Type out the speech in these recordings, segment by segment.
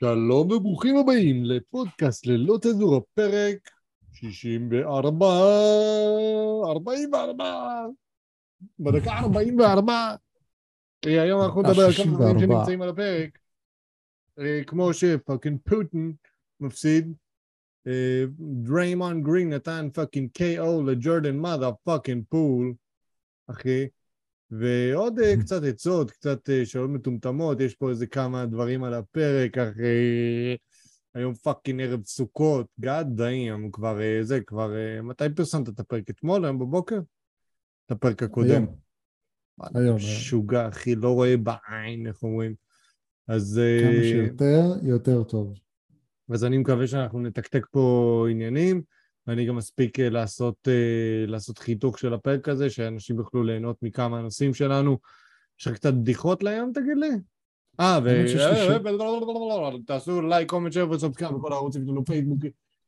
שלום וברוכים הבאים לפודקאסט ללא צנזורה, פרק 64, 44, בדקה 44. אה, היום אנחנו נדבר על כמה דברים 64. שנמצאים על הפרק. אה, כמו ש fucking פוטין מפסיד, אה, דריימון גרין נתן פאקינג KO לג'ורדן motherfucking פול, אחי. ועוד אה, קצת עצות, קצת אה, שאלות מטומטמות, יש פה איזה כמה דברים על הפרק, אחי. היום fucking ערב סוכות, goddamn, כבר אה, זה, כבר... אה, מתי פרסמת את הפרק? אתמול, היום בבוקר? את הפרק הקודם. היום. משוגע, אחי, לא רואה בעין, איך אומרים. אז, אה, כמה שיותר, יותר טוב. אז אני מקווה שאנחנו נתקתק פה עניינים, ואני גם אספיק אה, לעשות, אה, לעשות חיתוך של הפרק הזה, שאנשים יוכלו ליהנות מכמה הנושאים שלנו. יש לך קצת בדיחות lame, תגיד לי? אה, ו... ש- תעשו like, comment, share ו subscribe בכל הערוצים שלנו, פייסבוק,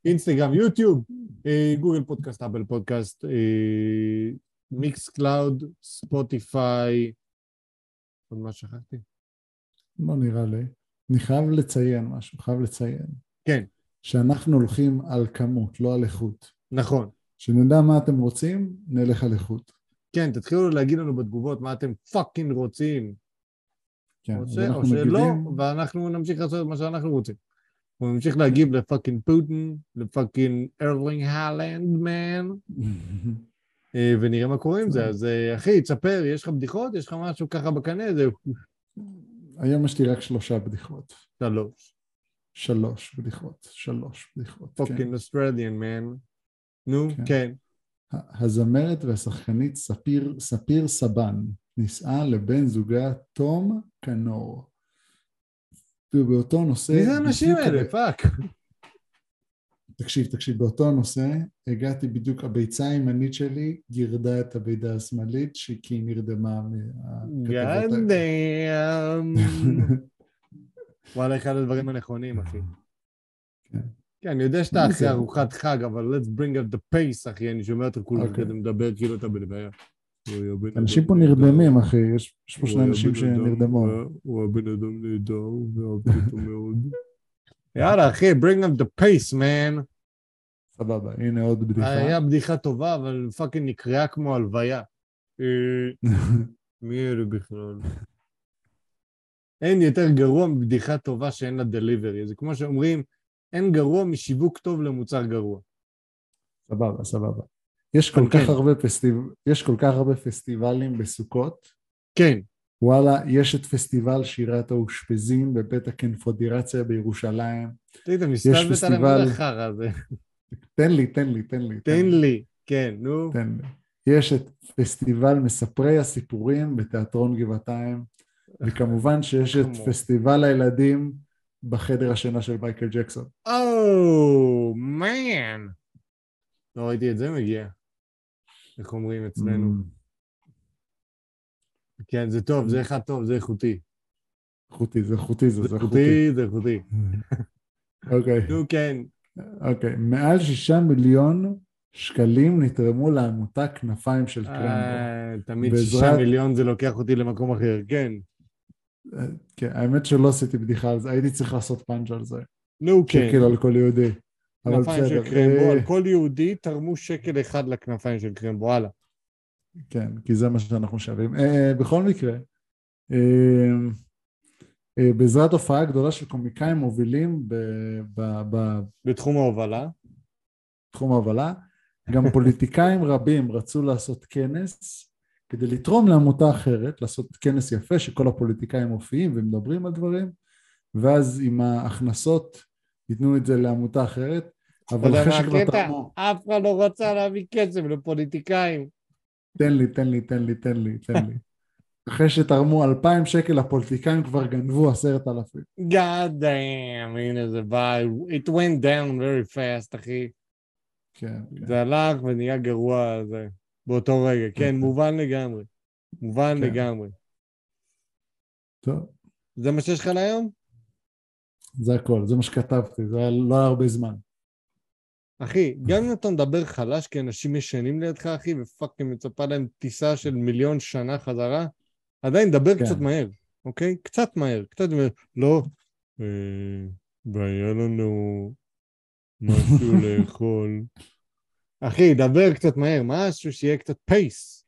אינסטגרם, יוטיוב, אה, גוגל פודקאסט, אפל פודקאסט, אה, מיקס קלאוד, ספוטיפיי, עוד מה שכחתי? לא נראה לי. אני חייב לציין משהו, חייב לציין. כן. שאנחנו הולכים על כמות, לא על איכות. נכון. שנדע מה אתם רוצים, נלך על איכות. כן, תתחילו להגיד לנו בתגובות מה אתם fucking רוצים. כן, או, ש... אז אנחנו או שלא, מגיבים, ואנחנו נמשיך לעשות מה שאנחנו רוצים. אנחנו נמשיך להגיב ל fucking פוטין, ל fucking ארלינג הלנד man, אה, ונראה מה קורה עם זה. אז אה, אחי, תספר, יש לך בדיחות? יש לך משהו ככה בקנה? זה היום יש לי רק שלושה בדיחות. שלוש. שלוש בדיחות, שלוש בדיחות. fucking Australian man. נו, כן. כן. הזמרת והשחקנית ספיר, ספיר סבן נישאה לבן זוגה תום כנור. ובאותו נושא... מי זה האנשים האלה? Fuck. תקשיב, תקשיב, באותו נושא הגעתי בדיוק, הביצה הימנית שלי גירדה את הביצה השמאלית שהיא כי היא נרדמה מהכתבות God. damn. וואלה, אחד הדברים הנכונים, אחי. כן. כן, אני יודע שאתה זה? ארוחת חג, אבל let's bring up the pace, אחי, אני שומע אותך כולך אוקיי. כזה מדבר כאילו אתה בלוויה. אנשים פה. נרדמים, אחי, יש, פה שני אנשים שנרדמו. הוא היה- הוא היה בן אדם נהדר, ואהבתי אותו מאוד. יאללה, אחי, bring up the pace, man. סבבה, הנה עוד בדיחה. היה בדיחה טובה, אבל fucking נקראה כמו הלוויה. אה, מי אלה בכלל? אין יותר גרוע מבדיחה טובה שאין לה דליברי. זה כמו שאומרים, אין גרוע משיווק טוב למוצר גרוע. סבבה, סבבה. יש כל אבל כך כן. הרבה פסטיב... יש כל כך הרבה פסטיבלים בסוכות. כן, וואלה, יש את פסטיבל שירת האושפזים בבית הקונפדרציה בירושלים. תגיד, אתה מסתלבט זה החרא הזה? תן לי, תן לי, תן לי. תן לי. כן, נו. תן לי. יש את פסטיבל מספרי הסיפורים בתיאטרון גבעתיים, וכמובן שיש את. פסטיבל הילדים בחדר השינה של מייקל ג'קסון. או, מן. לא ראיתי את זה מגיע. איך אומרים אצלנו? Mm, כן, זה טוב, זה אחד טוב, זה איכותי. איכותי, זה איכותי, זה איכותי. זה איכותי. אוקיי, נו, כן. אוקיי. מעל שישה מיליון שקלים נתרמו לעמותה כנפיים של קרמבו. אה, תמיד בעזרת- שישה מיליון זה לוקח אותי למקום אחר, כן. כן, האמת שלא עשיתי בדיחה על זה, הייתי צריך לעשות פאנץ' על זה. נו, כן. שקל על כל יהודי. אבל כנפיים בסדר. של קרמבו, אה, על כל יהודי תרמו שקל אחד לכנפיים של קרמבו, הלאה. כן, כי זה מה שאנחנו שווים. אה, בכל מקרה, אה, אה, בעזרת הופעה גדולה של קומיקאים מובילים ב- ב- ב- בתחום ההובלה. בתחום ההובלה, גם פוליטיקאים רבים רצו לעשות כנס כדי לתרום לעמותה אחרת, לעשות כנס יפה שכל הפוליטיקאים מופיעים ומדברים על דברים, ואז עם ההכנסות ייתנו את זה לעמותה אחרת, אבל אחרי שכבר? תרמו, אף אחד לא רצה להביא כסף לפוליטיקאים. תן לי, תן לי, תן לי, תן לי, תן לי. אחרי שתרמו אלפיים שקל, הפוליטיקאים כבר גנבו עשרת אלפים. God damn, הנה זה בא, it went down very fast, אחי. כן, כן. זה הלך ונהיה גרוע זה, באותו רגע. כן, אוקיי. מובן לגמרי. מובן כן. לגמרי. טוב, זה מה שיש לך להיום? זה הכל, זה מה שכתבתי, זה היה לא היה הרבה זמן. אחי, גם אם אתה מדבר חלש כי אנשים ישנים לידך, אחי, ופאקינג מצפה להם טיסה של מיליון שנה חזרה, עדיין דבר כן. קצת מהר, אוקיי? קצת מהר, קצת מהר. לא, אה, והיה לנו משהו לאכול. אחי, דבר קצת מהר, משהו שיהיה קצת פייס.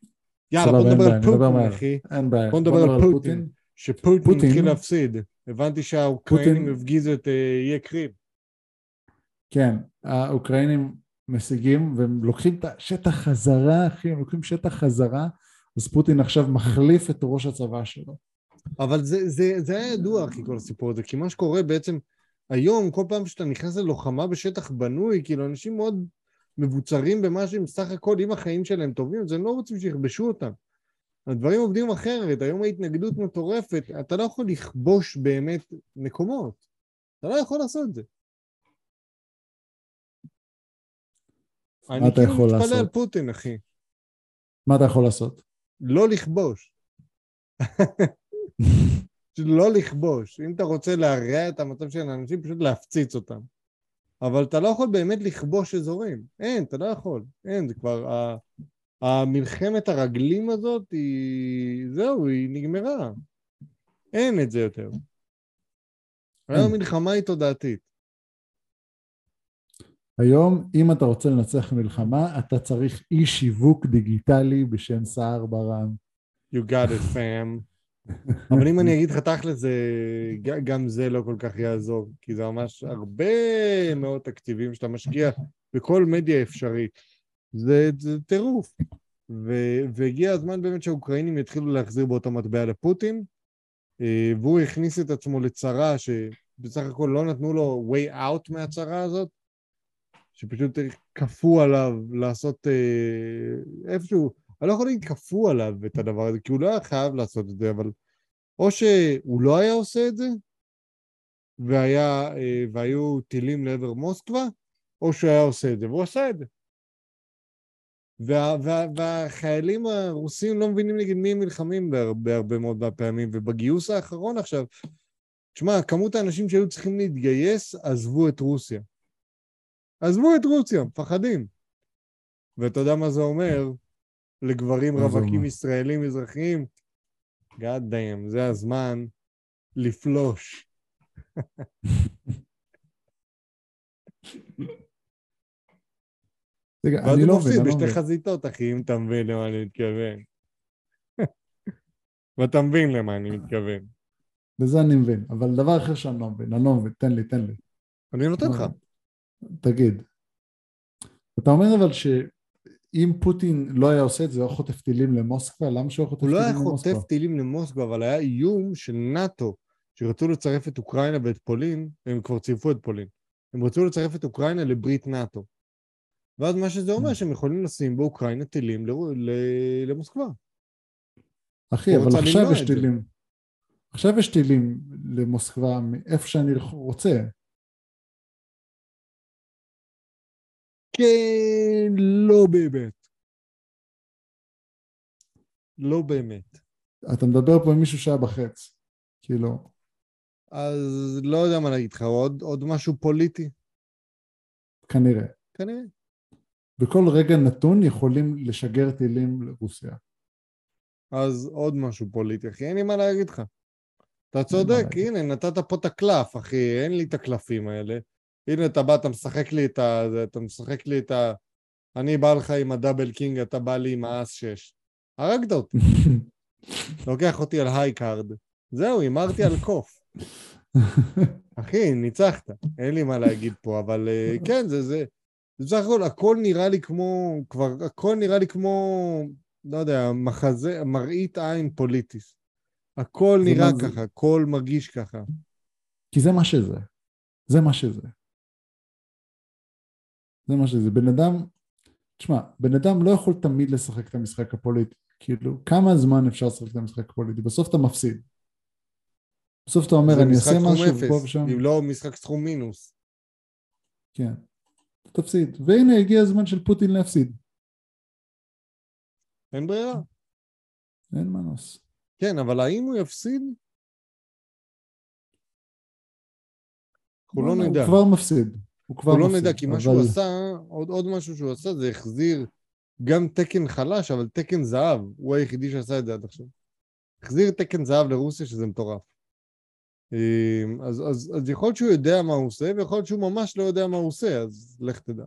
יאללה, בוא נדבר על פוטין. אחי. אין בעיה. בוא נדבר על פוטין. שפוטין פוטין- התחיל להפסיד. הבנתי שהאוקראינים הפגיזו את אה, איי קריב. כן, האוקראינים משיגים והם לוקחים את השטח חזרה, אחי, הם לוקחים שטח חזרה, אז פוטין עכשיו מחליף את ראש הצבא שלו. אבל זה, זה, זה היה ידוע, אחי, כל הסיפור הזה, כי מה שקורה בעצם, היום, כל פעם שאתה נכנס ללוחמה בשטח בנוי, כאילו, אנשים מאוד מבוצרים במה שהם סך הכל, אם החיים שלהם טובים, אז הם לא רוצים שיכבשו אותם. הדברים עובדים אחרת, היום ההתנגדות מטורפת, אתה לא יכול לכבוש באמת מקומות. אתה לא יכול לעשות את זה. אני אתה כאילו מתפלא? על פוטין, אחי. מה אתה יכול לעשות? לא לכבוש. לא לכבוש. אם אתה רוצה להרע את המצב של האנשים, פשוט להפציץ אותם. אבל אתה לא יכול באמת לכבוש אזורים. אין, אתה לא יכול. אין, זה כבר... ה- המלחמת הרגלים הזאת היא... זהו, היא נגמרה. אין את זה יותר. היום. המלחמה היא תודעתית. היום, אם אתה רוצה לנצח מלחמה, אתה צריך אי שיווק דיגיטלי בשם סער ברם. You got it, fam. אבל אם אני אגיד לך תכל'ס, גם זה לא כל כך יעזור, כי זה ממש הרבה מאוד תקציבים שאתה משקיע בכל מדיה אפשרית. זה, זה טירוף. והגיע הזמן באמת שהאוקראינים יתחילו להחזיר באותו מטבע לפוטין, אה, והוא הכניס את עצמו לצרה שבסך הכל לא נתנו לו way out מהצרה הזאת, שפשוט כפו עליו לעשות אה, איפשהו, אני לא יכול להגיד כפו עליו את הדבר הזה, כי הוא לא היה חייב לעשות את זה, אבל או שהוא לא היה עושה את זה, והיה, אה, והיו טילים לעבר מוסקבה, או שהוא היה עושה את זה, והוא עשה את זה. וה, וה, והחיילים הרוסים לא מבינים נגד מי הם נלחמים בהרבה, בהרבה מאוד מהפעמים, ובגיוס האחרון עכשיו, תשמע, כמות האנשים שהיו צריכים להתגייס עזבו את רוסיה. עזבו את רוסיה, מפחדים. ואתה יודע מה זה אומר לגברים רווקים? ישראלים מזרחיים? God damn, זה הזמן לפלוש. רגע, ואז אני לא מבין, לא בשתי. חזיתות, אחי, אם אתה מבין למה אני מתכוון. ואתה מבין למה אני מתכוון. בזה אני מבין, אבל דבר אחר שאני לא מבין, אני לא מבין, תן לי, תן לי. אני נותן לך. תגיד. אתה אומר אבל שאם פוטין לא היה עושה את זה, הוא היה חוטף טילים למוסקבה, למה שהוא היה חוטף הוא לא טילים היה למוסקבה? חוטף טילים למוסקבה, אבל היה איום של נאט"ו, שרצו לצרף את אוקראינה ואת פולין, הם כבר צירפו את פולין. הם רצו לצרף את אוקראינה לברית נאט"ו. ואז מה שזה אומר, שהם יכולים לשים באוקראינה טילים ל- ל- למוסקבה. אחי, אבל עכשיו יש. טילים. עכשיו יש טילים למוסקבה מאיפה שאני רוצה. כן, לא באמת. לא באמת. אתה מדבר פה עם מישהו שהיה בחץ. כאילו, אז לא יודע מה להגיד לך, עוד, עוד משהו פוליטי? כנראה. כנראה. בכל רגע נתון יכולים לשגר טילים לרוסיה. אז עוד משהו פוליטי, אחי, אין לי מה להגיד לך. אתה צודק. הנה, נתת פה את הקלף, אחי, אין לי את הקלפים האלה. הנה, אתה בא, אתה משחק לי את ה... אתה משחק לי את ה... אני בא לך עם ה double king, אתה בא לי עם האס 6. הרגת אותי, לוקח אותי על high card. זהו, הימרתי על קוף. אחי, ניצחת, אין לי מה להגיד פה, אבל אה, כן, זה, זה, זה בסך הכל, הכל נראה לי כמו, כבר, הכל נראה לי כמו, לא יודע, מחזה, מראית עין פוליטית. הכל נראה זה- ככה, הכל מרגיש ככה. כי זה מה שזה. זה מה שזה. זה מה שזה. בן אדם, תשמע, בן אדם לא יכול תמיד לשחק את המשחק הפוליטי. כאילו, כמה זמן אפשר לשחק את המשחק הפוליטי? בסוף אתה מפסיד. בסוף אתה אומר, אני אעשה משהו פה ושם. אם לא משחק סכום מינוס. כן. אתה תפסיד. והנה, הגיע הזמן של פוטין להפסיד. אין ברירה. אין מנוס. כן, אבל האם הוא יפסיד? אנחנו לא וואלה, נדע. הוא כבר מפסיד. הוא כבר אנחנו לא. נדע, כי מה אבל- שהוא עשה, עוד, עוד משהו שהוא עשה, זה החזיר גם תקן חלש, אבל תקן זהב. הוא היחידי שעשה את זה עד עכשיו. החזיר תקן זהב לרוסיה, שזה מטורף. אמ, אז, אז, אז יכול להיות שהוא יודע מה הוא עושה, ויכול להיות שהוא ממש לא יודע מה הוא עושה, אז לך תדע.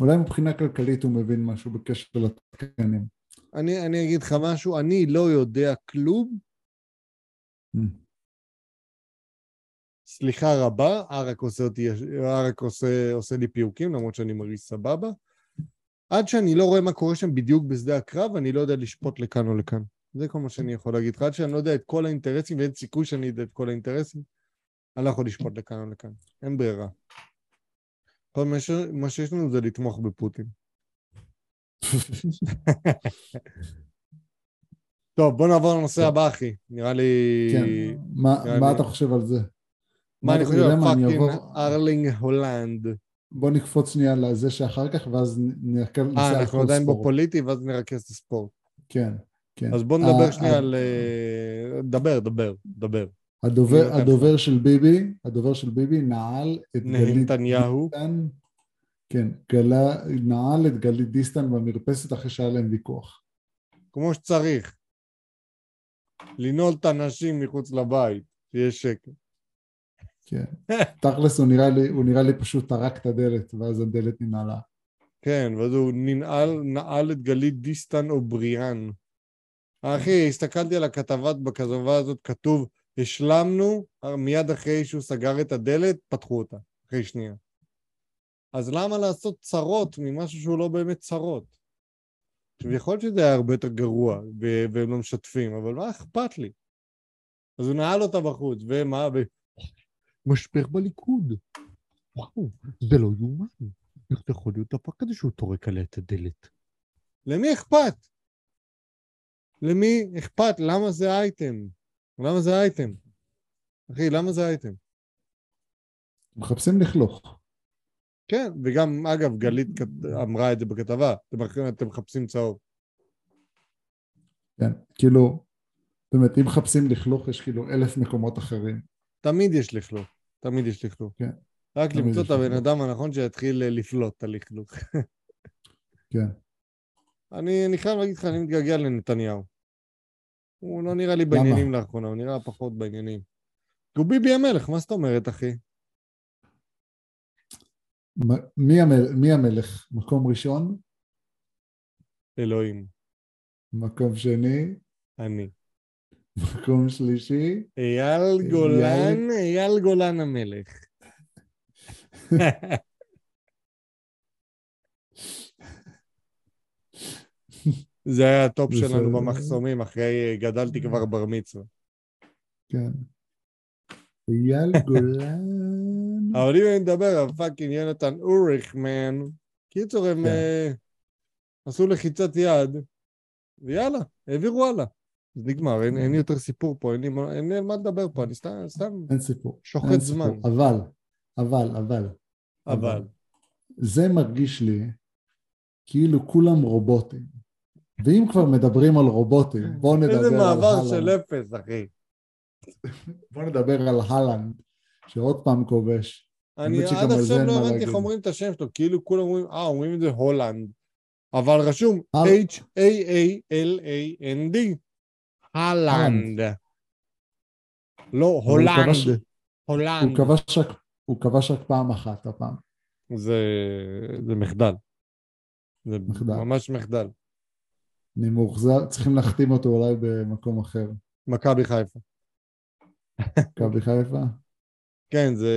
אולי מבחינה כלכלית הוא מבין משהו בקשר לתקנים. אני, אני אגיד לך משהו, אני לא יודע כלום. Mm. סליחה רבה, ערק עושה, אותי, ערק עושה, עושה לי פיוקים, למרות שאני מרגיש סבבה. עד שאני לא רואה מה קורה שם בדיוק בשדה הקרב, אני לא יודע לשפוט לכאן או לכאן. זה כל מה שאני יכול להגיד לך. עד שאני לא יודע את כל האינטרסים, ואין סיכוי שאני אדע את כל האינטרסים, אני לא יכול לשפוט לכאן או לכאן. אין ברירה. כל מה, ש... מה שיש לנו זה לתמוך בפוטין. טוב, בוא נעבור לנושא הבא, אחי. נראה לי... כן, מה, נראה מה לי- אתה חושב על זה? מה אני חושב על fucking ארלינג הולנד? בוא נקפוץ שנייה לזה שאחר כך, ואז נעשה אה, אנחנו עדיין. בפוליטי, ואז נרכז את הספורט. כן, כן. אז בוא נדבר ה- שנייה ה- על... אה, דבר, דבר, דבר. הדובר, הדובר של ביבי, הדובר של ביבי נעל את גלית. דיסטן, כן, גלה, נעל את גלית דיסטן במרפסת אחרי שהיה להם ויכוח. כמו שצריך. לנעול את הנשים מחוץ לבית, שיהיה שקט. כן. תכלס הוא נראה לי, הוא נראה לי פשוט טרק את הדלת, ואז הדלת ננעלה. כן, ואז הוא ננעל, נעל את גלית דיסטן או בריאן. אחי, הסתכלתי על הכתבה, בכתבה הזאת כתוב, השלמנו, מיד אחרי שהוא סגר את הדלת, פתחו אותה, אחרי שנייה. אז למה לעשות צרות ממשהו שהוא לא באמת צרות? עכשיו, יכול להיות שזה היה הרבה יותר גרוע, והם לא משתפים, אבל מה אכפת לי? אז הוא נעל אותה בחוץ, ומה? משבר בליכוד. וואו, זה לא יאומן. איך זה יכול להיות דבר כזה שהוא טורק עליה את הדלת? למי אכפת? למי אכפת? למה זה אייטם? למה זה אייטם? אחי, למה זה אייטם? מחפשים לכלוך. כן, וגם, אגב, גלית אמרה את זה בכתבה, אתם מחפשים צהוב. כן, כאילו, באמת, אם מחפשים לכלוך, יש כאילו אלף מקומות אחרים. תמיד יש לכלוך, תמיד יש לכלוך. כן. רק למצוא את הבן. אדם הנכון שיתחיל אה, לפלוט את הלכלוך. כן. אני, אני חייב להגיד לך, אני מתגעגע לנתניהו. הוא לא נראה לי למה? בעניינים לאחרונה, הוא נראה פחות בעניינים. הוא ביבי המלך, מה זאת אומרת, אחי? מי, המל, מי המלך? מקום ראשון? אלוהים, מקום שני? אני. מקום שלישי? אייל גולן, אייל גולן המלך. זה היה הטופ שלנו. במחסומים, אחרי גדלתי כבר בר מצווה. כן. אייל גולן. אבל אם אני מדבר על fucking יונתן אוריך, man, קיצור, הם כן. אה, עשו לחיצת יד, ויאללה, העבירו הלאה. זה נגמר, אין, אין יותר סיפור פה, אין לי, אין לי על מה לדבר פה, אני סתם, סתם אין סיפור. שוחט אין זמן. סיפור. אבל, אבל, אבל, אבל. זה מרגיש לי כאילו כולם רובוטים. ואם כבר מדברים על רובוטים, בואו נדבר על איזה מעבר הלנד. של אפס, אחי. בואו נדבר על הלנד, שעוד פעם כובש. אני עד עכשיו לא הבנתי. איך אומרים את השם שלו, כאילו כולם אומרים, אה, אומרים את זה הולנד. אבל רשום H-A-A-L-A-N-D. הלנד. לא, הולנד. הולנד. הוא כבש רק- הוא כבש רק פעם אחת הפעם. זה, זה מחדל. זה מחדל. ממש מחדל. אני מאוכזר, צריכים להחתים אותו אולי במקום אחר. מכבי חיפה. מכבי חיפה? כן, זה...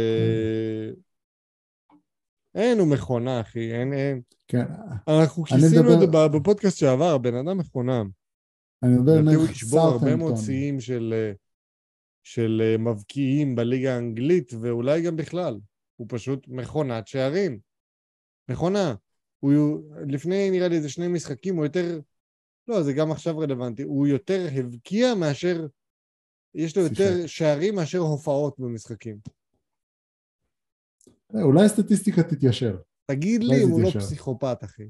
אין, הוא מכונה, אחי, אין, אין. כן. אנחנו כיסינו את זה מדבר- בפודקאסט שעבר, הבן אדם מכונה. אני מדבר נגד ישבור הרבה מאוד סאוטהמפטון. שיאים של, אה, של אה, מבקיעים בליגה האנגלית, ואולי גם בכלל. הוא פשוט מכונת שערים. מכונה. הוא לפני, נראה לי, איזה שני משחקים, הוא יותר... לא, זה גם עכשיו רלוונטי. הוא יותר הבקיע מאשר... יש לו יותר שיחק. שערים מאשר הופעות במשחקים. אה, אולי הסטטיסטיקה תתיישר. תגיד לי אם הוא לא. פסיכופת, אחי.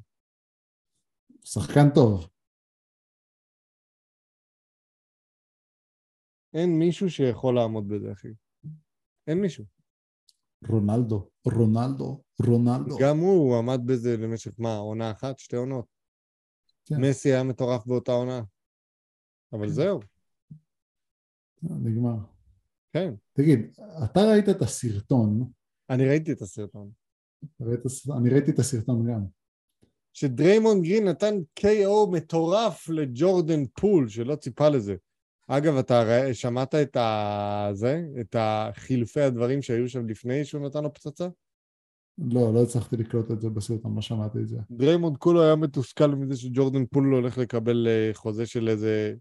שחקן טוב. אין מישהו שיכול לעמוד בזה, אחי. אין מישהו. רונלדו, רונלדו, רונלדו. גם הוא, הוא עמד בזה למשך מה, עונה אחת, שתי עונות? כן. מסי היה מטורף באותה עונה. אבל זהו, נגמר. כן. תגיד, אתה ראית את הסרטון, אני ראיתי את הסרטון. ראית, אני ראיתי את הסרטון גם. שדריימון גרין נתן KO מטורף לג'ורדן פול, שלא ציפה לזה. אגב, אתה רא- שמעת את ה... זה? את החילופי הדברים שהיו שם לפני שהוא נתן לו פצצה? לא, לא הצלחתי לקלוט את זה בסרטון, לא שמעתי את זה. דריימונד כולו היה מתוסכל מזה שג'ורדן פול הולך לקבל אה, חוזה של איזה...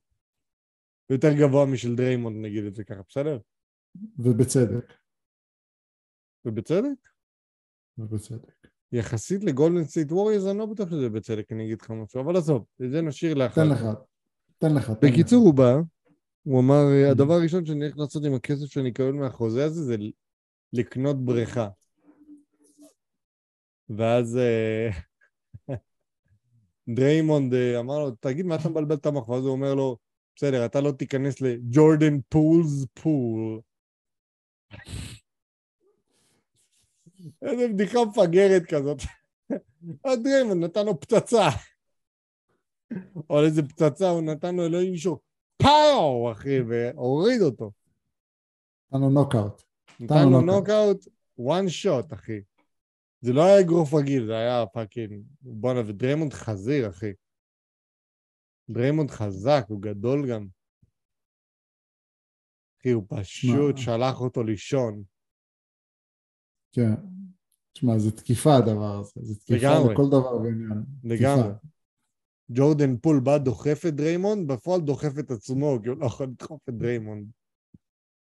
יותר גבוה משל דריימונד, נגיד את זה ככה, בסדר? ובצדק, ובצדק. ובצדק. יחסית לגולדן סטייט ווריורז, אני לא בטוח שזה בצדק, אני אגיד לך משהו, אבל עזוב, את זה נשאיר לאחר. תן לך, תן לך. תן בקיצור, לך. הוא בא, הוא אמר, Mm. הדבר הראשון שאני הולך לעשות עם הכסף שאני אקבל מהחוזה הזה זה לקנות בריכה. ואז אה, דריימונד אה, אמר לו, תגיד, מה אתה מבלבל את המוח? ואז הוא אומר לו, בסדר, אתה לא תיכנס לג'ורדן פולס פול. איזה בדיחה מפגרת כזאת. דריימונד נתן לו פצצה. או איזה פצצה, הוא נתן לו אלוהים ישמור. פאו, אחי, והוריד אותו. נתן לו נוקאוט. נתן לו נוקאוט. one shot, אחי. זה לא היה אגרוף רגיל, זה היה fucking... בואנה, ודריימונד חזיר, אחי. דריימונד חזק, הוא גדול גם. אחי, הוא פשוט מה? שלח אותו לישון. כן. תשמע, זה תקיפה הדבר הזה. זה תקיפה לגמרי. לכל דבר ועניין. לגמרי. תקיפה. ג'ורדן פול בא, דוחף את דריימונד, בפועל דוחף את עצמו, כי הוא לא יכול לדחוף את דריימונד.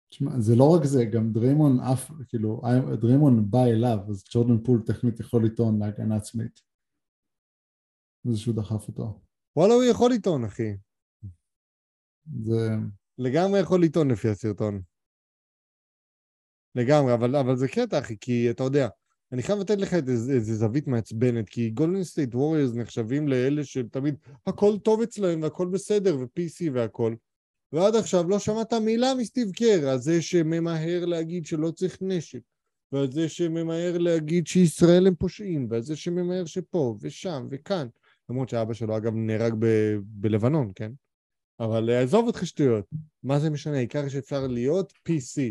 תשמע, זה לא רק זה, גם דריימונד אף, כאילו, דריימונד בא אליו, אז ג'ורדן פול טכנית יכול לטעון להגנה עצמית. זה שהוא דחף אותו. וואלה, הוא יכול לטעון, אחי. זה... לגמרי יכול לטעון לפי הסרטון. לגמרי, אבל, אבל זה קטע, אחי, כי אתה יודע, אני חייב לתת לך איזה זווית מעצבנת, כי גולדן סטייט ווריורס נחשבים לאלה שתמיד הכל טוב אצלהם והכל בסדר ו-PC והכל. ועד עכשיו לא שמעת מילה מסטיב קר על זה שממהר להגיד שלא צריך נשק, ועל זה שממהר להגיד שישראל הם פושעים, ועל זה שממהר שפה ושם וכאן. למרות שאבא שלו אגב נהרג ב- בלבנון, כן? אבל אה, עזוב אותך שטויות, מה זה משנה? העיקר שאפשר להיות PC,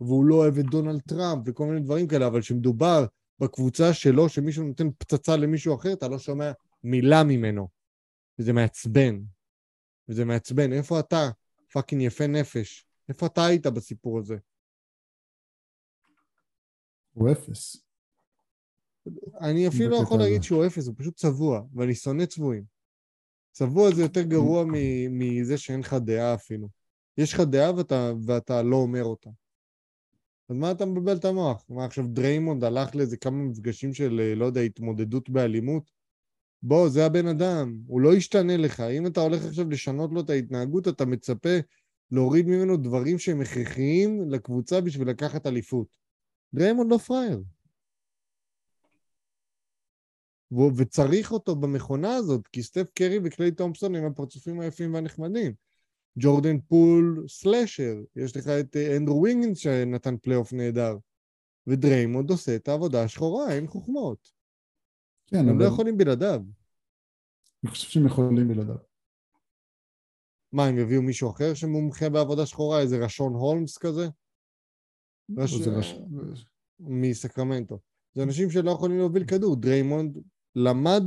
והוא לא אוהב את דונלד טראמפ וכל מיני דברים כאלה, אבל כשמדובר בקבוצה שלו, שמישהו נותן פצצה למישהו אחר, אתה לא שומע מילה ממנו. וזה מעצבן. וזה מעצבן. איפה אתה, fucking יפה נפש? איפה אתה היית בסיפור הזה? הוא אפס. אני אפילו לא יכול. להגיד שהוא אפס, הוא פשוט צבוע, ואני שונא צבועים. צבוע זה יותר גרוע מ- מזה שאין לך דעה אפילו. יש לך דעה ואתה, ואתה לא אומר אותה. אז מה אתה מבלבל את המוח? מה עכשיו דריימונד הלך לאיזה כמה מפגשים של, אה, לא יודע, התמודדות באלימות? בוא, זה הבן אדם, הוא לא ישתנה לך. אם אתה הולך עכשיו לשנות לו את ההתנהגות, אתה מצפה להוריד ממנו דברים שהם הכרחיים לקבוצה בשביל לקחת אליפות. דריימונד לא פראייר. וצריך אותו במכונה הזאת, כי סטף קרי וקליי תומפסון הם הפרצופים היפים והנחמדים. ג'ורדן פול slasher, יש לך את אה, אנדרו וויגינס שנתן פלייאוף נהדר. ודריימונד עושה את העבודה השחורה, אין חוכמות. כן, הם אבל לא יכולים בלעדיו. אני חושב שהם יכולים בלעדיו. מה, הם יביאו מישהו אחר שמומחה בעבודה שחורה? איזה ריישון הולמס כזה? רש... זה רש- מסקרמנטו. זה אנשים שלא יכולים להוביל כדור. דריימונד למד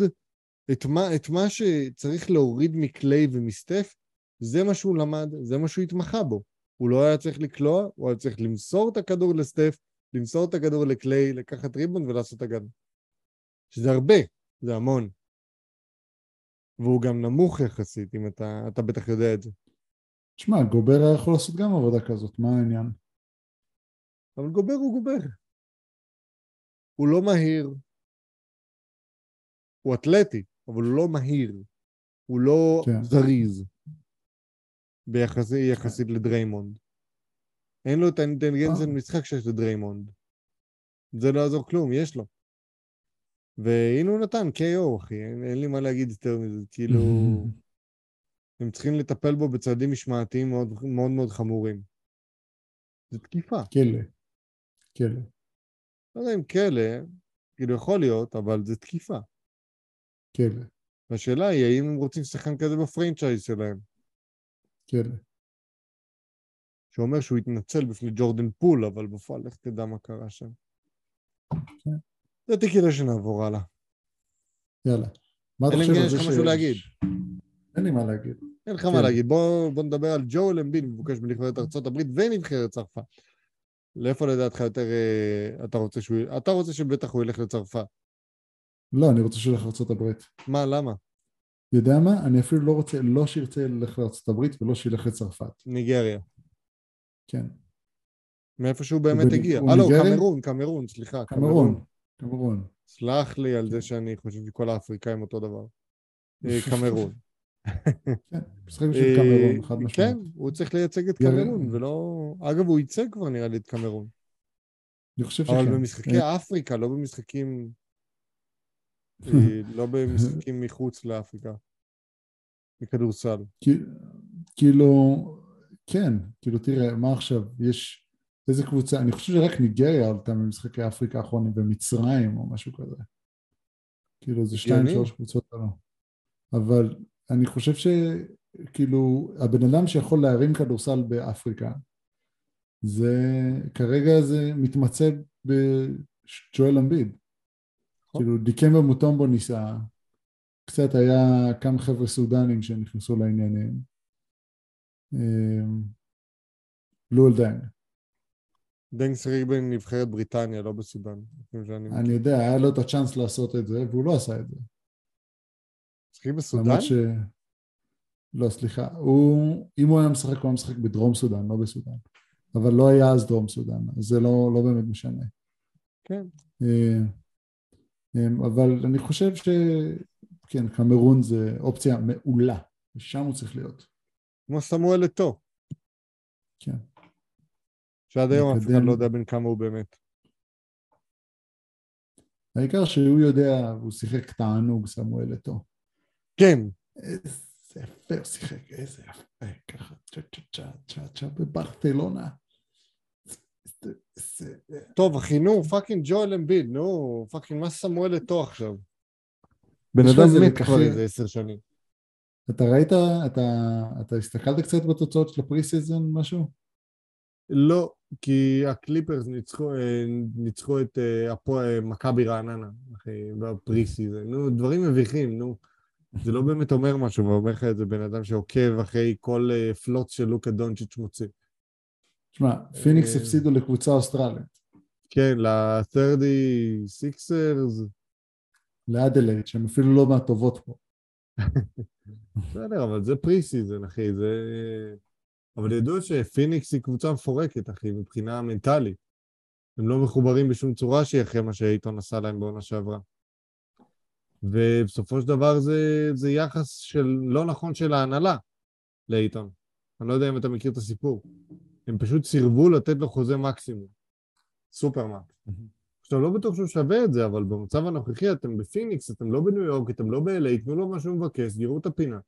את מה, את מה שצריך להוריד מקליי ומסטף, זה מה שהוא למד, זה מה שהוא התמחה בו. הוא לא היה צריך לקלוע, הוא היה צריך למסור את הכדור לסטף, למסור את הכדור לקליי, לקחת ריבון ולעשות הגנה. שזה הרבה, זה המון. והוא גם נמוך יחסית, אם אתה, אתה בטח יודע את זה. תשמע, גובר היה יכול לעשות גם עבודה כזאת, מה העניין? אבל גובר הוא גובר. הוא לא מהיר. הוא אתלטי, אבל הוא לא מהיר. הוא לא כן. זריז. ביחסי, יחסית לדריימונד. אין לו את האינטליגנציה אה. למשחק שיש לדריימונד. זה לא יעזור כלום, יש לו. והנה הוא נתן KO, אחי, אין, אין לי מה להגיד יותר מזה. כאילו, הם צריכים לטפל בו בצעדים משמעתיים מאוד מאוד, מאוד חמורים. זה תקיפה. כלא. כלא. לא יודע אם כלא, כאילו יכול להיות, אבל זה תקיפה. כלא. והשאלה היא, האם הם רוצים שחקן כזה בפרנצ'ייז שלהם? כן. שאומר שהוא התנצל בפני ג'ורדן פול, אבל בפועל לך תדע מה קרה שם. כן. לדעתי כדאי שנעבור הלאה. יאללה. מה אתה אלא אם חושב כן על יש זה לך ש... משהו להגיד. אין לי מה להגיד. אין לך כן. מה להגיד. בוא, נדבר על ג'ואל אמביד, מבוקש בנבחרת ארצות הברית ונבחרת צרפת. לאיפה לדעתך יותר אה, אתה רוצה שהוא... אתה רוצה שבטח הוא ילך לצרפת. לא, אני רוצה שהוא ילך לארה"ב. מה, למה? יודע מה? אני אפילו לא רוצה, לא שירצה ללכת לארה"ב ולא שילך לצרפת. ניגריה. כן. מאיפה שהוא באמת הגיע. אה, לא? קמרון, קמרון, סליחה. קמרון. קמרון. סלח לי על זה שאני חושב שכל האפריקאים אותו דבר. אה, קמרון. כן, משחקים של אה, קמרון, חד כן, משמעית. הוא צריך לייצג את. קמרון, ולא... אגב, הוא ייצג כבר נראה לי את קמרון. אני חושב שכן. אבל במשחקי אפריקה, לא במשחקים... לא במשחקים מחוץ לאפריקה. מכדורסל. כאילו, כן, כאילו תראה, מה עכשיו, יש איזה קבוצה, אני חושב שרק ניגריה עלתה ממשחקי אפריקה האחרונים ומצרים או משהו כזה. כאילו זה שתיים. שלוש קבוצות האלה. אבל אני חושב שכאילו הבן אדם שיכול להרים כדורסל באפריקה זה כרגע זה מתמצא בג'ואל אמביד. נכון. כאילו דיקמבה מוטומבו ניסה, קצת היה כמה חבר'ה סודנים שנכנסו לעניינים. אמ, לואל דיין. דנג שיחק בנבחרת בריטניה, לא בסודאן. מכיר. אני יודע, היה לו את הצ'אנס לעשות את זה, והוא לא עשה את זה. שיחק בסודאן? ש... לא, סליחה. הוא, אם הוא היה משחק, הוא היה משחק בדרום סודאן, לא בסודאן. אבל לא היה אז דרום סודאן, אז זה לא, לא באמת משנה. כן. אה, אבל אני חושב שכן, קמרון זה אופציה מעולה, ושם הוא צריך להיות. כמו סמואל אתו, כן. שעד היום אף אחד. לא יודע בין כמה הוא באמת. העיקר שהוא יודע, הוא שיחק תענוג, סמואל אתו. כן, איזה יפה הוא שיחק, איזה יפה, ככה, צ'ה צ'ה צ'ה צ'ה צ'ה בברטלונה. טוב, אחי, נו, fucking ג'ואל אמביד, נו, פאקינג, מה סמואל אתו עכשיו? בן אדם מת כבר? איזה עשר שנים. אתה ראית, אתה, אתה הסתכלת קצת בתוצאות של ה pre-season משהו? לא, כי הקליפרס ניצחו, אה, ניצחו את אה, אה, מכבי רעננה, אחי, ב pre-season. נו, דברים מביכים, נו. זה לא באמת אומר משהו, ואומר לך את זה בן אדם שעוקב אחרי כל פלוץ של לוקה דונצ'יץ' מוציא. תשמע, פיניקס אה. הפסידו לקבוצה אוסטרלית, כן, ל-30 סיקסרס, לאדלייד, שהן אפילו לא מהטובות פה. בסדר, אבל זה pre-season, אחי, זה... אבל ידעו שפיניקס היא קבוצה מפורקת, אחי, מבחינה מנטלית. הם לא מחוברים בשום צורה שהיא אחרי מה שאייטון עשה להם בעונה שעברה. ובסופו של דבר זה, זה יחס של לא נכון של ההנהלה לאייטון. אני לא יודע אם אתה מכיר את הסיפור. הם פשוט סירבו לתת לו חוזה מקסימום. supermax. עכשיו, לא בטוח שהוא שווה את זה, אבל במצב הנוכחי אתם בפיניקס, אתם לא בניו יורק, אתם לא ב-LA, תנו לו מה שהוא מבקש, סגרו את הפינה.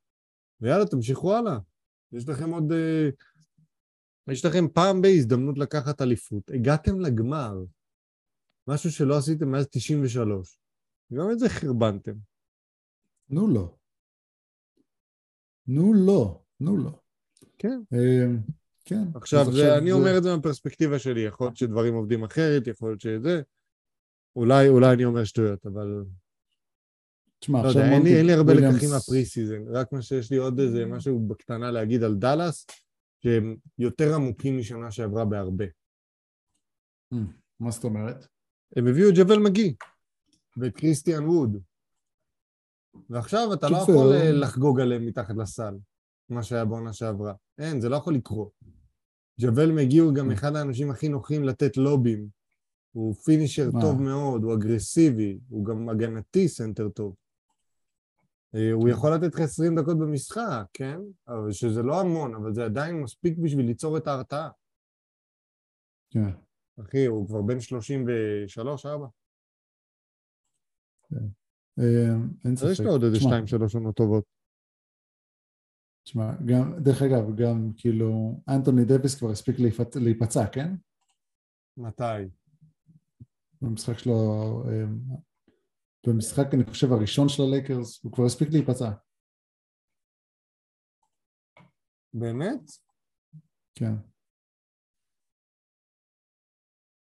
ויאללה, תמשיכו הלאה. יש לכם עוד... אה, יש לכם פעם בהזדמנות לקחת אליפות. הגעתם לגמר. משהו שלא עשיתם מאז 93. גם את זה חרבנתם. נו לא. נו לא, נו לא. כן. אה, כן. עכשיו, אז זה, אני אומר את זה מהפרספקטיבה שלי. יכול להיות שדברים עובדים אחרת, יכול להיות שזה... אולי, אולי אני אומר שטויות, אבל... תשמע, לא עכשיו יודע, אין לי, אין לי הרבה וויליאמס- לקחים מה pre-season, רק מה שיש לי עוד איזה משהו בקטנה להגיד על דאלאס, שהם יותר עמוקים משנה שעברה בהרבה. אה, מה זאת אומרת? הם הביאו את ג'אבייל מגי ואת קריסטיאן ווד. ועכשיו אתה לא. יכול אה, לחגוג עליהם מתחת לסל, מה שהיה בעונה שעברה. אין, זה לא יכול לקרות. ג'אבייל מגי הוא גם אחד האנשים הכי נוחים לתת לוב-ים. הוא finisher מה? טוב מאוד, הוא אגרסיבי, הוא גם הגנתי סנטר טוב. אה, הוא כן. יכול לתת לך 20 דקות במשחק, כן? אבל שזה לא המון, אבל זה עדיין מספיק בשביל ליצור את ההרתעה. כן. אחי, הוא כבר בן 33, 4. אה, אין אז יש ספק. לו עוד איזה תשמע, 2-3 עונות טובות. תשמע, גם, דרך אגב, גם כאילו, אנטוני דוויס כבר הספיק להיפצע, להיפצע, כן? מתי? במשחק שלו, אה, במשחק, אני חושב, הראשון של הלייקרס, הוא כבר הספיק להיפצע. באמת? כן.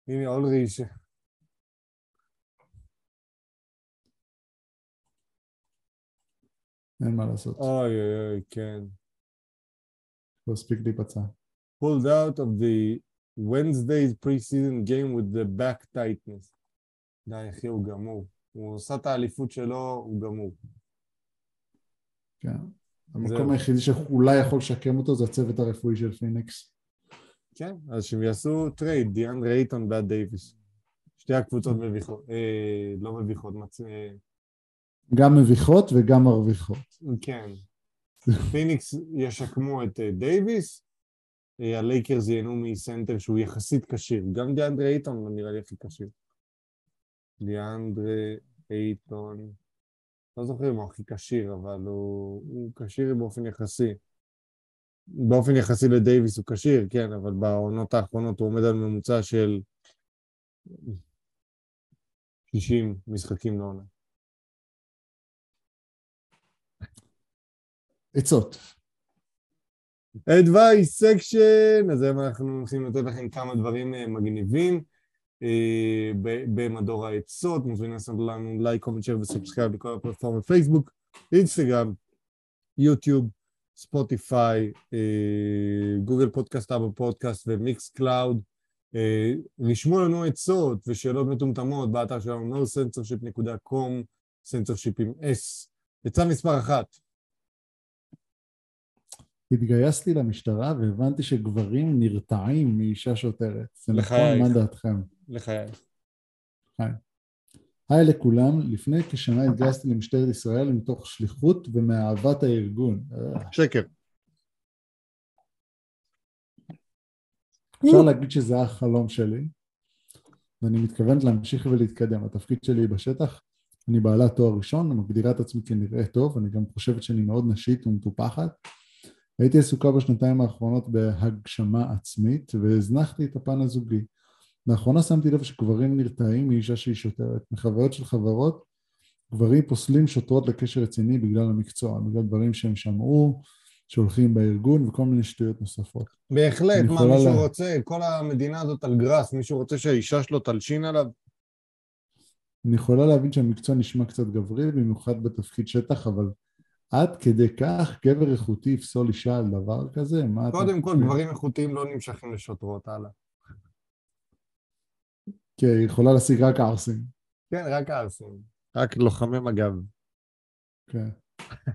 הנה אולריש. אין מה לעשות. אוי אוי אוי, כן. לא הספיק להיפצע. pulled out of the Wednesday's preseason game with the back tightness. די, אחי, הוא גמור. הוא עושה את האליפות שלו, הוא גמור. כן. המקום היחידי שאולי יכול לשקם אותו זה הצוות הרפואי של פיניקס. כן, אז שהם יעשו trade, דיאנדרה אייטון בעד דייוויס. שתי הקבוצות מביכות, אה, לא מביכות, מצ... אה, גם מביכות וגם מרוויחות. כן. פיניקס ישקמו את אה, דייוויס, אה, הלייקרס ייהנו מסנטר שהוא יחסית כשיר. גם דיאנדרה אייטון נראה לי הכי כשיר. דיאנדרה אייטון, לא זוכר אם הוא הכי כשיר, אבל הוא, הוא כשיר באופן יחסי. באופן יחסי לדייוויס הוא כשיר, כן, אבל בעונות האחרונות הוא עומד על ממוצע של 60 משחקים לעונה. עצות. advice section, אז היום אנחנו הולכים לתת לכם כמה דברים אה, מגניבים אה, במדור העצות, מוזמנים לעשות לנו לייק, comment, share ו subscribe בכל הפלטפורמות פייסבוק, אינסטגרם, יוטיוב, ספוטיפיי, גוגל פודקאסט, אפל פודקאסט ומיקס קלאוד. רשמו לנו עצות ושאלות מטומטמות באתר שלנו nocensorship.com, סנסורשיפ עם S. עצה מספר אחת, התגייסתי למשטרה והבנתי שגברים נרתעים מאישה שוטרת. זה נכון? לחייך. מה דעתכם? לחיי. היי לכולם, לפני כשנה התגייסתי למשטרת ישראל מתוך שליחות ומאהבת הארגון. שקר. אפשר להגיד שזה החלום שלי, ואני מתכוונת להמשיך ולהתקדם. התפקיד שלי בשטח, אני בעלת תואר ראשון, מגדירה את עצמי כנראה טוב, אני גם חושבת שאני מאוד נשית ומטופחת. הייתי עסוקה בשנתיים האחרונות בהגשמה עצמית, והזנחתי את הפן הזוגי. לאחרונה שמתי לב שגברים נרתעים מאישה שהיא שוטרת. מחוויות של חברות, גברים פוסלים שוטרות לקשר רציני בגלל המקצוע, בגלל דברים שהם שמעו, שהולכים בארגון וכל מיני שטויות נוספות. בהחלט, מה מישהו לה- רוצה? כל המדינה הזאת על גראס, מישהו רוצה שהאישה שלו תלשין עליו? אני יכולה להבין שהמקצוע נשמע קצת גברי, במיוחד בתפקיד שטח, אבל עד כדי כך גבר איכותי יפסול אישה על דבר כזה? מה אתה... קודם כל, גברים איכותיים לא נמשכים לשוטרות, הלאה. כי היא יכולה להשיג רק ערסים. כן, רק ערסים. רק לוחמי מג"ב. כן.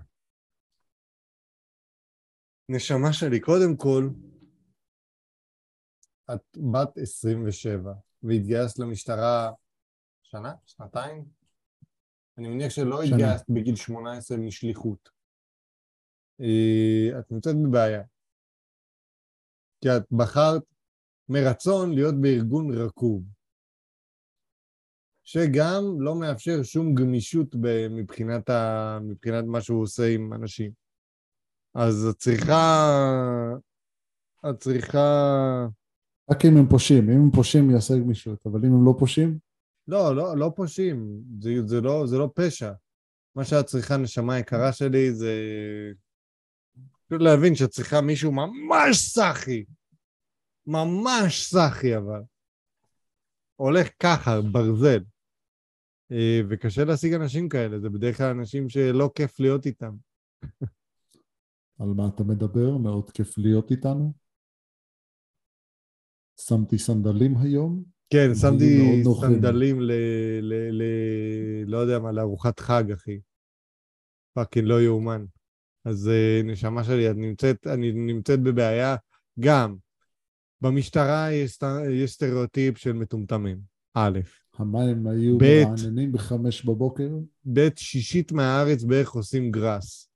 נשמה שלי, קודם כל, את בת 27, והתגייסת למשטרה שנה? שנתיים? אני מניח שלא שנה. התגייסת בגיל 18 משליחות. אה, את נמצאת בבעיה. כי את בחרת מרצון להיות בארגון רקוב, שגם לא מאפשר שום גמישות מבחינת, ה... מבחינת מה שהוא עושה עם אנשים. אז את צריכה... את צריכה... רק אם הם פושעים. אם הם פושעים יעשה גמישות, אבל אם הם לא פושעים, לא, לא, לא פושעים. זה, זה, לא, זה לא פשע. מה שאת צריכה, נשמה יקרה שלי, זה... להבין שאת צריכה מישהו ממש סאחי. ממש סאחי, אבל. הולך ככה, ברזל. אה, וקשה להשיג אנשים כאלה, זה בדרך כלל אנשים שלא כיף להיות איתם. על מה אתה מדבר? מאוד כיף להיות איתנו. שמתי סנדלים היום. כן, שמתי. סנדלים ל... ל... ל... לא יודע מה, לארוחת חג, אחי. fucking לא יאומן. אז אה, נשמה שלי, את נמצאת, אני נמצאת בבעיה. גם, במשטרה יש, יש סטריאוטיפ של מטומטמים, א', המים היו ב'. מרעננים בחמש בבוקר. ב', שישית מהארץ בערך עושים גראס.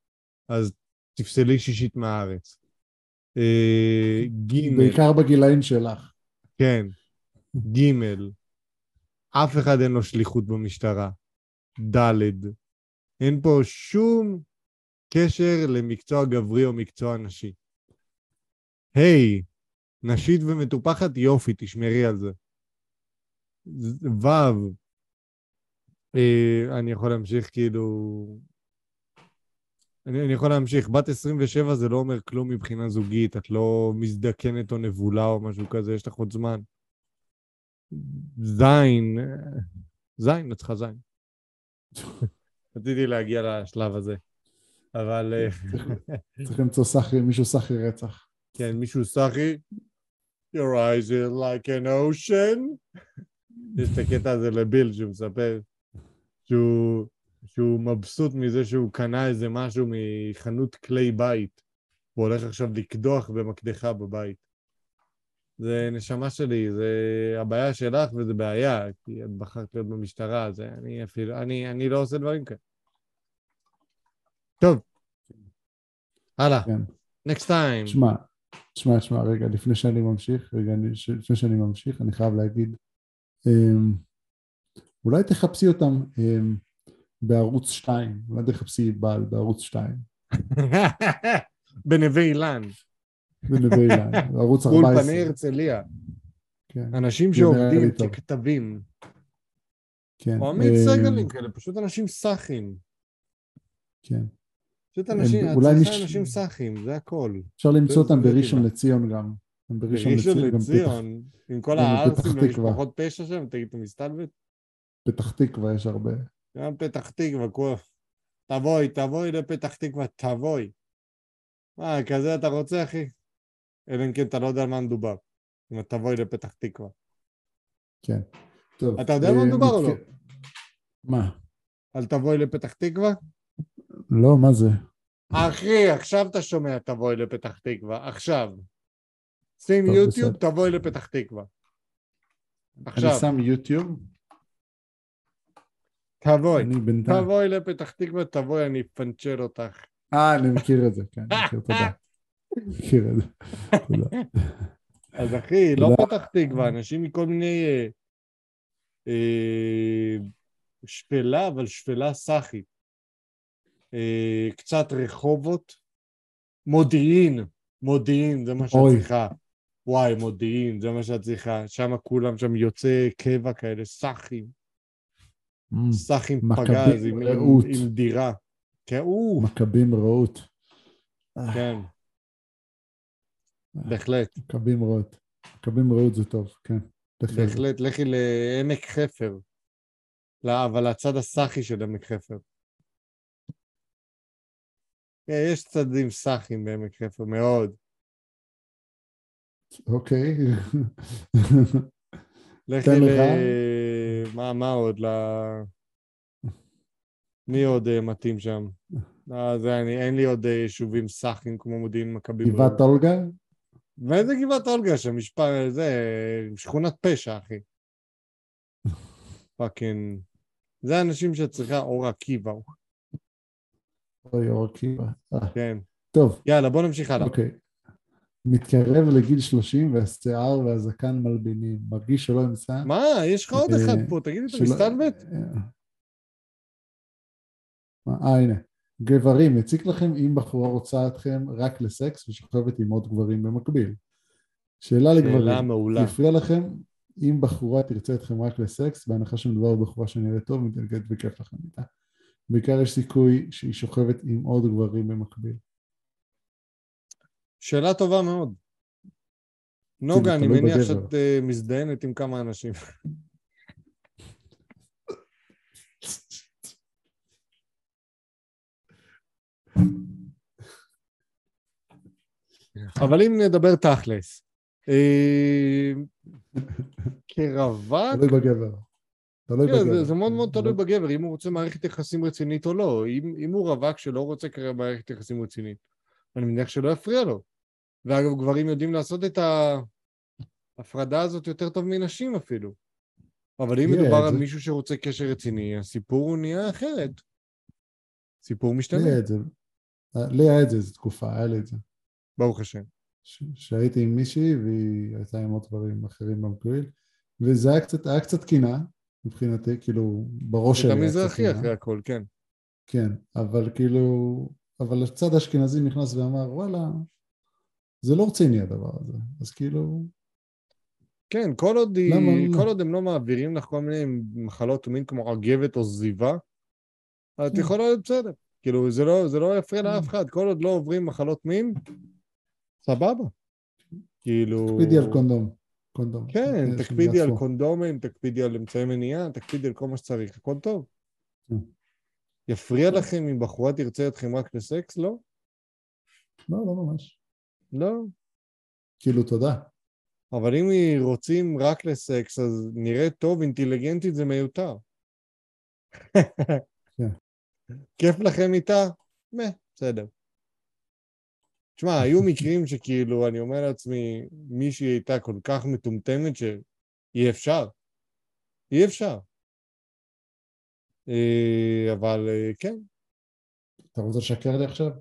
אז תפסלי שישית מהארץ. אה, ג', בעיקר בגילאים שלך. כן. ג', אף אחד אין לו שליחות במשטרה. ד', אין פה שום קשר למקצוע גברי או מקצוע נשי. היי, נשית ומטופחת, יופי, תשמרי על זה. ו', אה, אני יכול להמשיך כאילו... אני, אני יכול להמשיך. בת 27 זה לא אומר כלום מבחינה זוגית, את לא מזדקנת או נבולה או משהו כזה, יש לך עוד זמן. זין, זין, צריכה זין. רציתי להגיע לשלב הזה, אבל... אה, צריך למצוא סחי, מישהו סחי רצח. כן, מישהו סחי, your eyes are like an ocean. יש את הקטע הזה לביל שהוא מספר שהוא, שהוא מבסוט מזה שהוא קנה איזה משהו מחנות כלי בית. הוא הולך עכשיו לקדוח במקדחה בבית. זה נשמה שלי, זה הבעיה שלך וזה בעיה, כי את בחרת להיות במשטרה, זה אני אפילו, אני, אני לא עושה דברים כאלה. טוב, הלאה, כן. next time. שמע, שמע, שמע, רגע, לפני שאני ממשיך, רגע, אני, ש- לפני שאני ממשיך, אני חייב להגיד, אמ, אולי תחפשי אותם אמ, בערוץ 2, אולי תחפשי בעל בערוץ 2, בנווה אילן, בנווה אילן, בערוץ 14. באולפני הרצליה, כן, אנשים שעובדים. ככתבים, כן. או עמית אמ, סגלים כאלה, פשוט אנשים סאחים. כן. פשוט אנשים, צריכה מיש- אנשים סאחים, זה הכל. אפשר למצוא אותם בראשון. לציון גם. בראשון לציון, עם כל הערסים. ומשפחות פשע שם, תגיד, אתה מסתלבט? פתח תקווה יש הרבה. גם פתח תקווה, כוח. תבואי, תבואי לפתח תקווה, תבואי. מה, כזה אתה רוצה, אחי? אלא אם כן אתה לא יודע על מה מדובר. אם אתה תבואי לפתח תקווה. כן. טוב. אתה יודע על מה אה, מדובר או לא? מה? על תבואי לפתח תקווה? לא, מה זה? אחי, עכשיו אתה שומע תבואי לפתח תקווה, עכשיו. שים יוטיוב. תבואי לפתח תקווה. אני עכשיו, שם יוטיוב, תבואי. אני בינתיים. תבואי לפתח תקווה, תבואי, אני אפנצ'ר אותך. אה, אני מכיר את זה, כן, אני מכיר, תודה. אז אחי, לא. פתח תקווה, אנשים מכל מיני... אה, אה, שפלה, אבל שפלה סאחית. אה, קצת רחובות. מודיעין, מודיעין, זה מה שאת. צריכה. וואי, מודיעין, זה מה שאת צריכה. שם כולם שם יוצאי קבע כאלה, סאחים. אמ, סאחים פגז עם, דירה. כן, מכבים רעות. כן. בהחלט, מכבים רעות. מכבים רעות זה טוב, כן. בהחלט. לכי לעמק חפר. לא, אבל הצד הסאחי של עמק חפר. כן, יש צדדים סאחים בעמק חפר, מאוד. אוקיי. לכי ל... מה, מה עוד? ל... מי עוד אה, מתאים שם? לא, זה אני, אין לי עוד אה, יישובים סאחים כמו מודיעין מכבים. גבעת אולגה? ואיזה גבעת אולגה שם? משפר... זה... שכונת פשע, אחי. פאקינג... זה האנשים שצריכה אור עקיבא. אוי, אור עקיבא. אה, כן. טוב, יאללה, בוא נמשיך הלאה. אוקיי. מתקרב לגיל 30 והשיער והזקן מלבינים. מרגיש שלא אמצא. מה? יש לך עוד אה, אחד פה, תגיד לי, אתה מסתלבט? אה, אה, הנה. גברים, הציק לכם אם בחורה רוצה אתכם רק לסקס ושוכבת עם עוד גברים במקביל. שאלה לגברים. שאלה מעולה. זה הפריע לכם אם בחורה תרצה אתכם רק לסקס, בהנחה שמדובר בבחורה שנראית טוב, מתנגדת וכיף לכם איתה. בעיקר יש סיכוי שהיא שוכבת עם עוד גברים במקביל. שאלה טובה מאוד. נוגה, אני מניח בגבר. שאת אה, מזדיינת עם כמה אנשים. אבל אם נדבר תכלס, אה, כרווק, תלוי בגבר. תלוי כן, בגבר. זה, מאוד מאוד תלוי לא- בגבר, אם הוא רוצה מערכת יחסים רצינית או לא. אם, אם הוא רווק שלא רוצה כרגע מערכת יחסים רצינית, אני מניח שלא יפריע לו. ואגב, גברים יודעים לעשות את ההפרדה הזאת יותר טוב מנשים אפילו. אבל אם יהיה, מדובר על מישהו שרוצה קשר רציני, הסיפור הוא נהיה אחרת. סיפור משתנה, את זה. לי היה את זה איזו תקופה, היה לי את זה. ברוך השם. שהייתי עם מישהי והיא הייתה עם עוד דברים אחרים במקביל, וזה היה קצת, היה קצת קינה מבחינתי, כאילו בראש שלי אתה מזרחי. אחרי הכל, כן. כן, אבל כאילו, אבל הצד האשכנזי נכנס ואמר, וואלה, זה לא רציני הדבר הזה. אז כאילו, כן, כל עוד, היא, למה לא? כל עוד הם לא מעבירים לך כל מיני מחלות מין כמו עגבת או זיבה, את כן. יכולה להיות בסדר. כאילו, זה לא, זה לא יפריע לאף אחד, כל עוד לא עוברים מחלות מין, סבבה. כאילו... תקפידי על קונדום. קונדום. כן, תקפידי על. קונדומים, תקפידי על אמצעי מניעה, תקפידי על כל מה שצריך, הכל טוב. כן. יפריע לכם אם בחורה תרצה אתכם רק לסקס? לא. לא, לא ממש. לא. כאילו, תודה. אבל אם רוצים רק לסקס, אז נראה טוב, אינטליגנטית זה מיותר. כיף לכם איתה? מה, בסדר. תשמע, היו מקרים שכאילו, אני אומר לעצמי, מישהי הייתה כל כך מטומטמת שאי אפשר. אי אפשר. אה, אבל אה, כן, אתה רוצה לשקר לי עכשיו?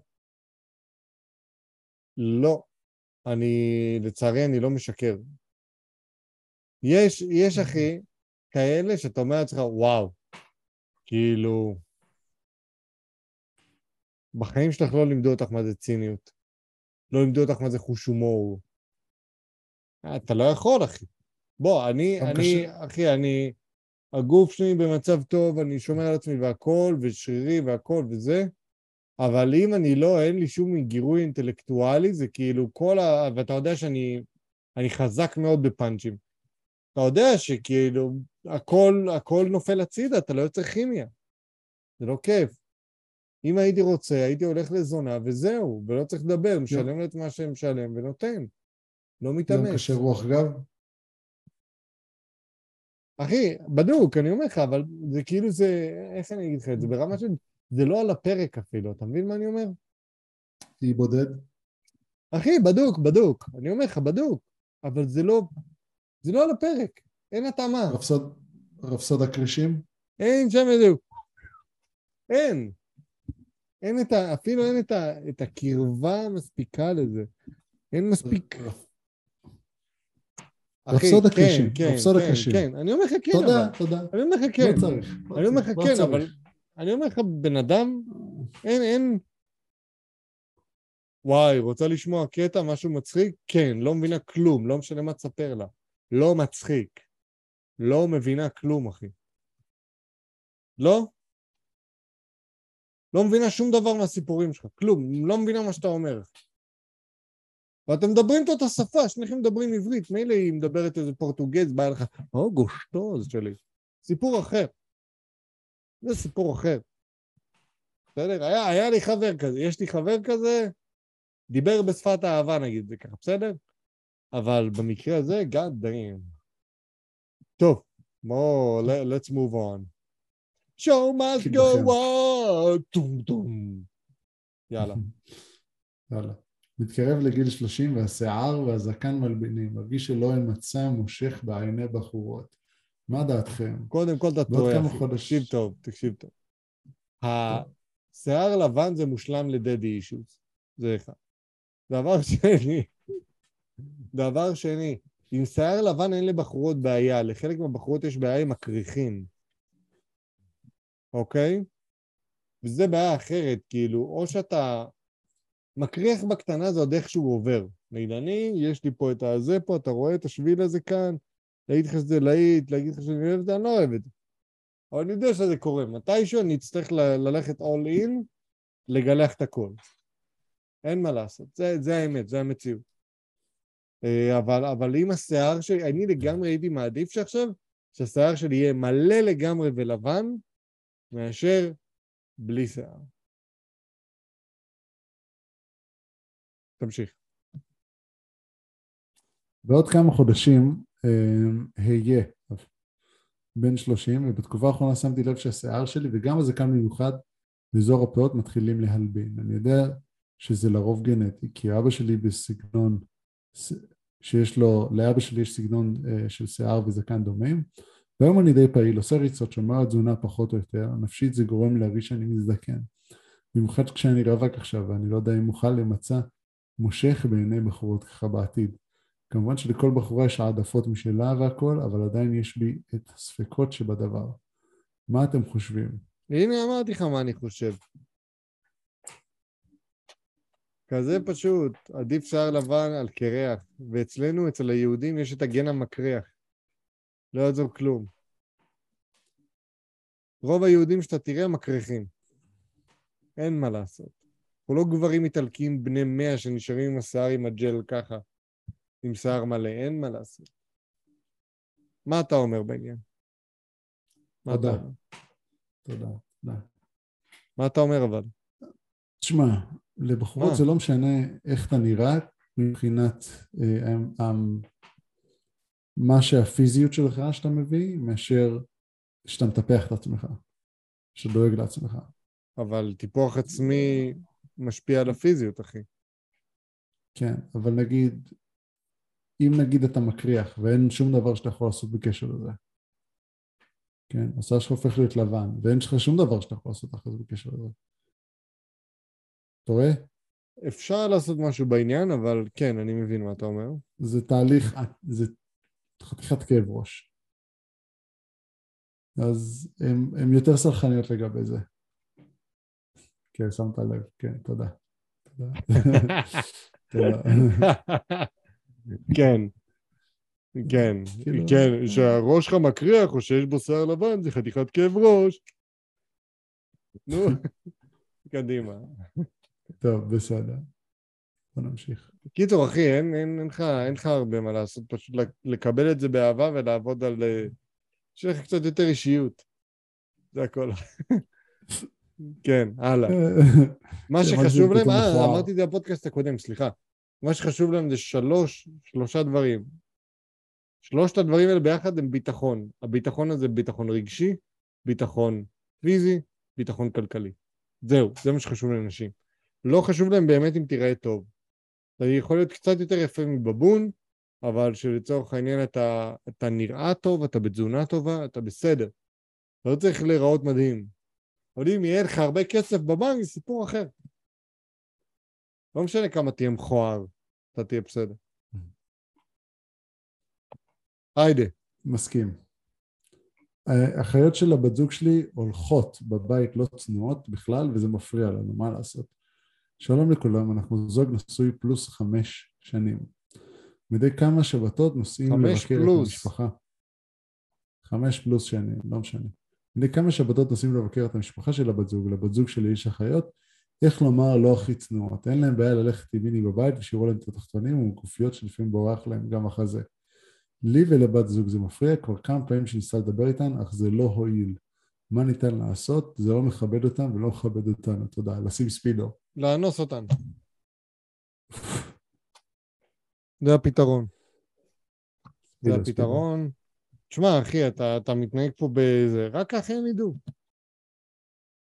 לא. אני, לצערי, אני לא משקר. יש, יש אחי, כאלה שאתה אומר לעצמך, וואו, כאילו, בחיים שלך לא לימדו אותך מה זה ציניות. לא לימדו אותך מה זה חוש הומור. אה, אתה לא יכול, אחי. בוא, אני, אני, קשה. אחי, אני, הגוף שלי במצב טוב, אני שומר על עצמי והכל, ושרירי והכל וזה, אבל אם אני לא, אין לי שום גירוי אינטלקטואלי, זה כאילו כל ה... ואתה יודע שאני אני חזק מאוד בפאנצ'ים. אתה יודע שכאילו הכל, הכל נופל הצידה, אתה לא יוצר כימיה. זה לא כיף. אם הייתי רוצה, הייתי הולך לזונה וזהו, ולא צריך לדבר, משלם לה את מה שמשלם ונותן. לא גם מתאמץ. קשה רוח גב? אחי, בדוק, אני אומר לך, אבל זה כאילו זה, איך אני אגיד לך את זה? ברמה של, זה לא על הפרק אפילו, אתה מבין מה אני אומר? תהי בודד? אחי, בדוק, בדוק. אני אומר לך, בדוק. אבל זה לא, זה לא על הפרק. אין התאמה. רפסוד, רפסוד הקרישים? אין שם איזה... אין. אין את ה... אפילו אין את, ה... את הקרבה המספיקה לזה. אין מספיק... רפ- אחי, רפסוד כן, כן, כן. כן. אני אומר לך כן, תודה. תודה. אני אומר לך כן. לא צריך. לא אני אומר לך לא כן. אבל... אני אומר לך, בן אדם, אין, אין... וואי, רוצה לשמוע קטע, משהו מצחיק? כן, לא מבינה כלום, לא משנה מה תספר לה. לא מצחיק. לא מבינה כלום, אחי. לא? לא מבינה שום דבר מהסיפורים שלך, כלום, לא מבינה מה שאתה אומר. ואתם מדברים את אותה שפה, שניכם מדברים עברית, מילא היא מדברת איזה פורטוגז, בא לך, או גושטוז שלי. סיפור אחר. זה סיפור אחר. בסדר? היה, היה לי חבר כזה, יש לי חבר כזה, דיבר בשפת האהבה נגיד, זה ככה, בסדר? אבל במקרה הזה, God damn. טוב, בואו, let- let's move on. Show must go on! טום טום. יאללה. יאללה. מתקרב לגיל 30 והשיער והזקן מלבינים, מרגיש שלא אין מצע מושך בעיני בחורות. מה דעתכם? קודם כל אתה טועה, אחי. תקשיב טוב, תקשיב טוב. השיער לבן זה מושלם לדדי אישוז. זה אחד. דבר שני, דבר שני, עם שיער לבן אין לבחורות בעיה, לחלק מהבחורות יש בעיה עם הכריכים. אוקיי? וזה בעיה אחרת, כאילו, או שאתה מקריח בקטנה זה עוד איכשהו עובר. נגיד, אני, יש לי פה את הזה פה, אתה רואה את השביל הזה כאן, להגיד לך שזה להיט, להגיד לך שאני אוהב את זה, אני לא אוהב את זה. אבל אני יודע שזה קורה. מתישהו אני אצטרך ל- ללכת all in, לגלח את הכל. אין מה לעשות, זה, זה האמת, זה המציאות. אה, אבל, אבל אם השיער שלי, אני לגמרי הייתי מעדיף שעכשיו, שהשיער שלי יהיה מלא לגמרי ולבן, מאשר בלי שיער. תמשיך. בעוד כמה חודשים אה, אהיה בן 30, ובתקופה האחרונה שמתי לב שהשיער שלי, וגם הזקן במיוחד, באזור הפאות מתחילים להלבין. אני יודע שזה לרוב גנטי, כי אבא שלי בסגנון, שיש לו, לאבא שלי יש סגנון אה, של שיער וזקן דומים, והיום אני די פעיל, עושה ריצות, שומר על תזונה פחות או יותר, נפשית זה גורם להרגיש שאני מזדקן. במיוחד כשאני רווק עכשיו, ואני לא יודע אם אוכל למצע מושך בעיני בחורות ככה בעתיד. כמובן שלכל בחורה יש העדפות משלה והכל, אבל עדיין יש בי את הספקות שבדבר. מה אתם חושבים? הנה אמרתי לך מה אני חושב. כזה פשוט, עדיף שיער לבן על קרח, ואצלנו, אצל היהודים, יש את הגן המקריח. לא יעזור כלום. רוב היהודים שאתה תראה מקריחים. אין מה לעשות. אנחנו לא גברים איטלקיים בני מאה שנשארים עם השיער עם הג'ל ככה, עם שיער מלא, אין מה לעשות. מה אתה אומר בעניין? אתה תודה. תודה. תודה. מה אתה אומר אבל? תשמע, לבחורות מה? זה לא משנה איך אתה נראה מבחינת אה, מה שהפיזיות שלך שאתה מביא, מאשר שאתה מטפח את עצמך, שאתה דואג לעצמך. אבל טיפוח עצמי משפיע על הפיזיות, אחי. כן, אבל נגיד, אם נגיד אתה מקריח ואין שום דבר שאתה יכול לעשות בקשר לזה, כן, השיער שלך הופך להיות לבן, ואין לך שום דבר שאתה יכול לעשות אחרי זה בקשר לזה. אתה רואה? אפשר לעשות משהו בעניין, אבל כן, אני מבין מה אתה אומר. זה תהליך, זה חתיכת כאב ראש. אז הם יותר סלחניות לגבי זה. כן, שמת לב, כן, תודה. כן. כן, כאילו- כן, שהראש שלך מקריח או שיש בו שיער לבן, זה חתיכת כאב ראש. נו, קדימה. טוב, בסדר. בוא נמשיך. קיצור, אחי, אין, אין, אין, לך, אין לך הרבה מה לעשות, פשוט לק- לקבל את זה באהבה ולעבוד על... אה, שיהיה לך קצת יותר אישיות. זה הכל. כן, הלאה. מה שחשוב להם, אה. אמרתי את זה בפודקאסט הקודם, סליחה. מה שחשוב להם זה שלוש, שלושה דברים. שלושת הדברים האלה ביחד הם ביטחון. הביטחון הזה ביטחון רגשי, ביטחון פיזי, ביטחון כלכלי. זהו, זה מה שחשוב לאנשים. לא חשוב להם באמת אם תיראה טוב. אתה יכול להיות קצת יותר יפה מבבון, אבל שלצורך העניין אתה, אתה נראה טוב, אתה בתזונה טובה, אתה בסדר. אתה לא צריך להיראות מדהים. אבל אם יהיה לך הרבה כסף בבנק, זה סיפור אחר. לא משנה כמה תהיה מכוער, אתה תהיה בסדר. היידה. מסכים. האחיות של הבת זוג שלי הולכות בבית לא צנועות בכלל, וזה מפריע לנו, מה לעשות? שלום לכולם, אנחנו זוג נשוי פלוס חמש שנים. מדי כמה שבתות נוסעים לבקר פלוס. את המשפחה. חמש פלוס שנים, לא משנה. מדי כמה שבתות נוסעים לבקר את המשפחה של הבת זוג, לבת זוג שלי יש אחיות, איך לומר לא הכי צנועות. אין להם בעיה ללכת עם מיני בבית ושיראו להם את התחתונים ומגופיות שלפעמים בורח להם גם אחרי זה. לי ולבת זוג זה מפריע, כבר כמה פעמים שניסה לדבר איתן, אך זה לא הועיל. מה ניתן לעשות? זה לא מכבד אותם ולא מכבד אותנו. תודה. לשים ספידו. לאנוס אותן. זה הפתרון. זה הפתרון. תשמע, אחי, אתה, אתה מתנהג פה בזה, רק ככה הם ידעו.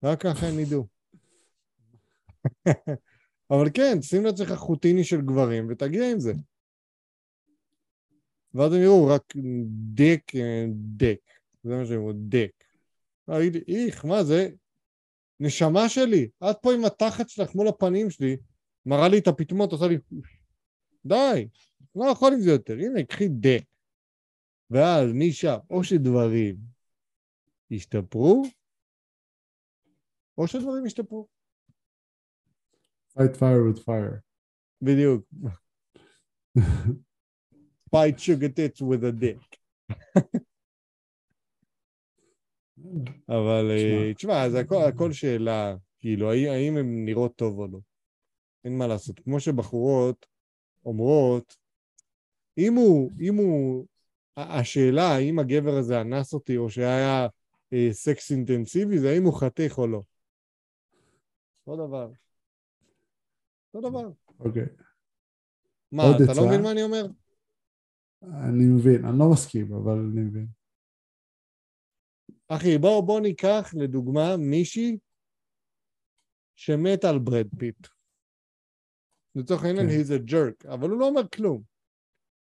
רק ככה הם ידעו. אבל כן, שים לעצמך חוטיני של גברים ותגיע עם זה. ואז הם יראו רק דק, אה, דק. זה מה שהם יראו, דק. להגיד, איך, מה זה? נשמה שלי, את פה עם התחת שלך מול הפנים שלי, מראה לי את הפטמות, עושה לי... די, לא יכול עם זה יותר. הנה, קחי דק. ואז משם, או שדברים ישתפרו, או שדברים ישתפרו. Fight fire with fire. בדיוק. fight sugar tits with a dick. אבל אה, תשמע, זה הכל, הכל שאלה, כאילו, האם, הן נראות טוב או לא. אין מה לעשות. כמו שבחורות אומרות, אם הוא, אם הוא, השאלה האם הגבר הזה אנס אותי או שהיה אה, סקס אינטנסיבי, זה האם הוא חתיך או לא. אותו דבר. אותו דבר. אוקיי. מה, אתה לא עצה? מבין מה אני אומר? אני מבין, אני לא מסכים, אבל אני מבין. אחי, בוא, בוא ניקח לדוגמה מישהי שמתה על ברד פיט. לצורך העניין, כן. he's a jerk, אבל הוא לא אומר כלום.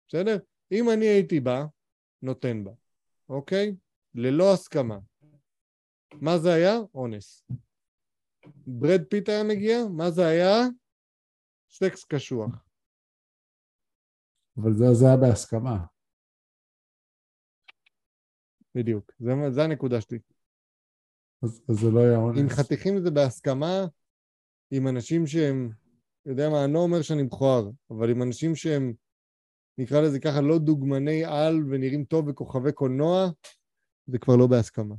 בסדר? אם אני הייתי בא, נותן בה, אוקיי? ללא הסכמה. מה זה היה? אונס. ברד פיט היה מגיע, מה זה היה? סקס קשוח. אבל זה, זה היה בהסכמה. בדיוק. זה, זה הנקודה שלי. אז, אז זה לא היה אונס. אם חתיכים זה בהסכמה עם אנשים שהם, יודע מה, אני לא אומר שאני מכוער, אבל עם אנשים שהם, נקרא לזה ככה, לא דוגמני על ונראים טוב וכוכבי קולנוע, זה כבר לא בהסכמה.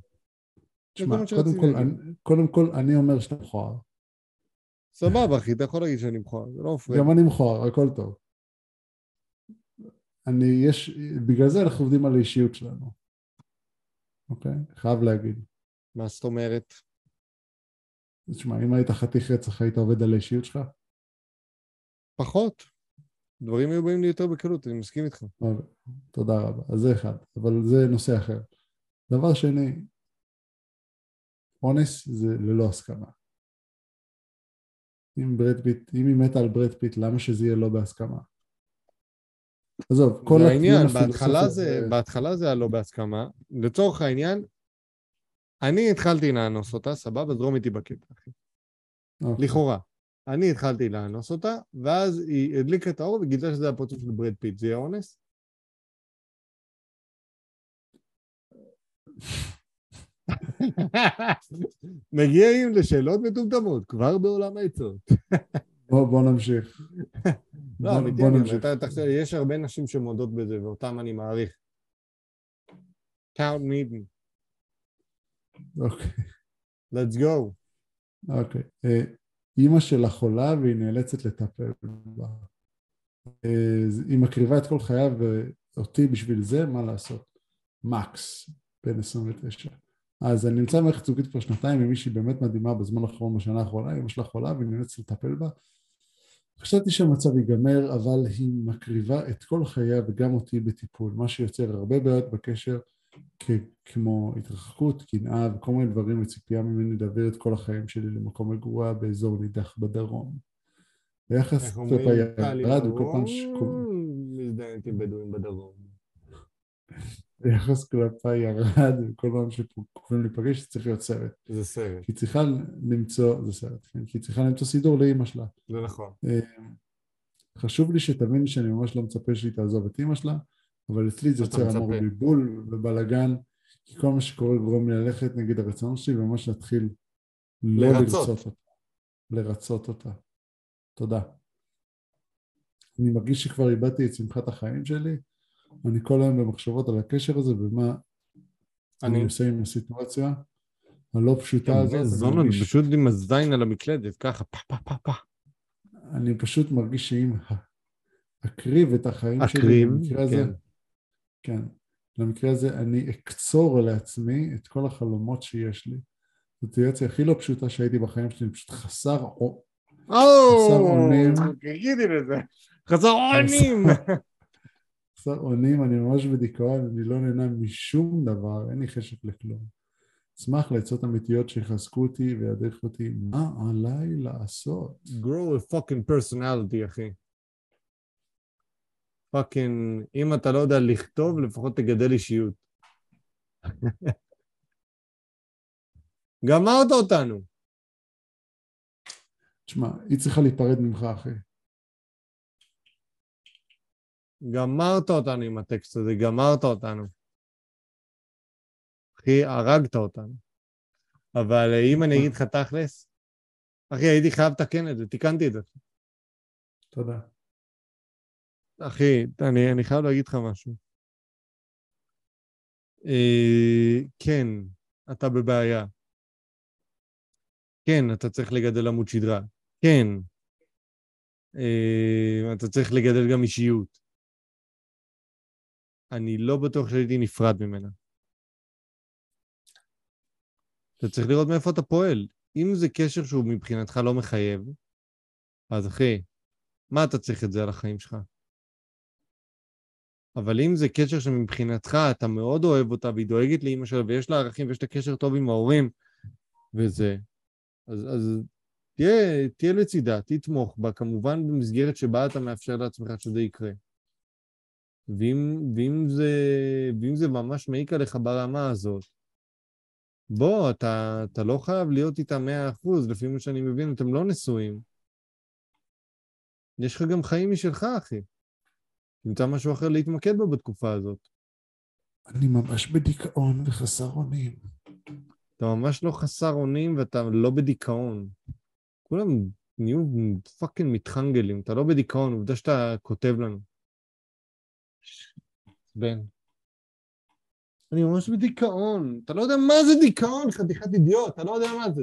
תשמע, קודם כל. אני, קודם כל, אני אומר שאתה מכוער. סבבה, אחי, אתה יכול להגיד שאני מכוער, זה לא מפריע. גם אני מכוער, הכל טוב. אני, יש, בגלל זה אנחנו עובדים על האישיות שלנו. אוקיי? חייב להגיד. מה זאת אומרת? תשמע, אם היית חתיך רצח, היית עובד על האישיות שלך? פחות. דברים היו באים לי יותר בקלות, אני מסכים איתך. אוקיי, תודה רבה. אז זה אחד, אבל זה נושא אחר. דבר שני, אונס זה ללא הסכמה. אם ברד פיט, אם היא מתה על ברד פיט, למה שזה יהיה לא בהסכמה? עזוב, כל זה העניין, בהתחלה זה, הזה- בהתחלה זה היה לא בהסכמה. לצורך העניין, אני התחלתי לאנוס אותה, סבבה, זרום איתי בקטע, אחי. אוקיי. לכאורה. אני התחלתי לאנוס אותה, ואז היא הדליקה את האור וגילתה שזה הפרצוף של ברד פיט. זה יהיה אונס? מגיעים לשאלות מטומטמות, כבר בעולם העצות. בוא, בוא נמשיך. לא, בוא- אמיתי, בוא נמשיך. אתה- תחשוב, יש הרבה נשים שמודות בזה, ואותם אני מעריך. count me, אוקיי, let's go. אוקיי. אה, אימא שלה חולה והיא נאלצת לטפל בה. אה, היא מקריבה את כל חייו ואותי בשביל זה, מה לעשות? מקס, בן 29. אז אני נמצא במערכת זוגית כבר שנתיים עם מישהי באמת מדהימה בזמן האחרון, בשנה האחרונה, אמא שלה חולה והיא נאלצת לטפל בה. חשבתי שהמצב ייגמר, אבל היא מקריבה את כל חייה וגם אותי בטיפול, מה שיוצר הרבה בעיות בקשר, כמו התרחקות, קנאה וכל מיני דברים וציפייה ממני להעביר את כל החיים שלי למקום מגרוע באזור נידח בדרום. ביחס איך כלפי אומרים, קל ירד עם וכל פעם שקוראים מזדיינת עם בדואים בדרום. ביחס כלפי ירד וכל פעם שקוראים להיפגש צריך להיות סרט. זה סרט, כי צריכה למצוא, זה סרט, כן? כי צריכה למצוא סידור לאימא שלה. זה נכון. חשוב לי שתבין שאני ממש לא מצפה שהיא תעזוב את אימא שלה, אבל אצלי זה יוצר המון. בלבול ובלאגן, כי כל מה שקורה גורם לי ללכת נגד הרצון שלי וממש להתחיל לא. לרצות אותה. לרצות אותה. תודה. אני מרגיש שכבר איבדתי את שמחת החיים שלי, אני כל היום במחשבות על הקשר הזה ומה אני. עושה עם הסיטואציה הלא פשוטה כן, הזאת. מרגיש- פשוט עם הזין על המקלדת, ככה, פה, פה, פה, פה. אני פשוט מרגיש שאם אקריב את החיים שלי, אקריב, הזה, כן. כן, למקרה הזה אני אקצור לעצמי את כל החלומות שיש לי. זו סיטואציה הכי לא פשוטה שהייתי בחיים שלי, פשוט חסר, או- חסר אונים. תגידי לזה. חסר אונים. חסר אונים, אני ממש בדיכאון, אני לא נהנה משום דבר, אין לי חשק לכלום. אשמח לעצות אמיתיות שיחזקו אותי וידריכו אותי מה עליי לעשות. grow a fucking personality, אחי. פאקינג, אם אתה לא יודע לכתוב, לפחות תגדל אישיות. גמרת אותנו. תשמע, היא צריכה להיפרד ממך, אחי. גמרת אותנו עם הטקסט הזה, גמרת אותנו. אחי, הרגת אותנו. אבל אה, אם אני אגיד לך תכלס, אחי, הייתי חייב לתקן את זה, תיקנתי את זה. תודה. אחי, אני, אני חייב להגיד לך משהו. אה, כן, אתה בבעיה. כן, אתה צריך לגדל עמוד שדרה. כן, אה, אתה צריך לגדל גם אישיות. אני לא בטוח שהייתי נפרד ממנה. אתה צריך לראות מאיפה אתה פועל. אם זה קשר שהוא מבחינתך לא מחייב, אז אחי, מה אתה צריך את זה על החיים שלך? אבל אם זה קשר שמבחינתך אתה מאוד אוהב אותה והיא דואגת לאימא שלה ויש לה ערכים ויש לה קשר טוב עם ההורים וזה, אז, אז תהיה, תהיה לצידה, תתמוך בה, כמובן במסגרת שבה אתה מאפשר לעצמך שזה יקרה. ואם, ואם, זה, ואם זה ממש מעיק עליך ברמה הזאת, בוא, אתה, אתה לא חייב להיות איתה מאה אחוז, לפי מה שאני מבין, אתם לא נשואים. יש לך גם חיים משלך, אחי. תמצא משהו אחר להתמקד בו בתקופה הזאת. אני ממש בדיכאון וחסר אונים. אתה ממש לא חסר אונים ואתה לא בדיכאון. כולם נהיו fucking מתחנגלים, אתה לא בדיכאון, עובדה שאתה כותב לנו. בן. אני ממש בדיכאון. אתה לא יודע מה זה דיכאון, חתיכת אידיוט, אתה לא יודע מה זה.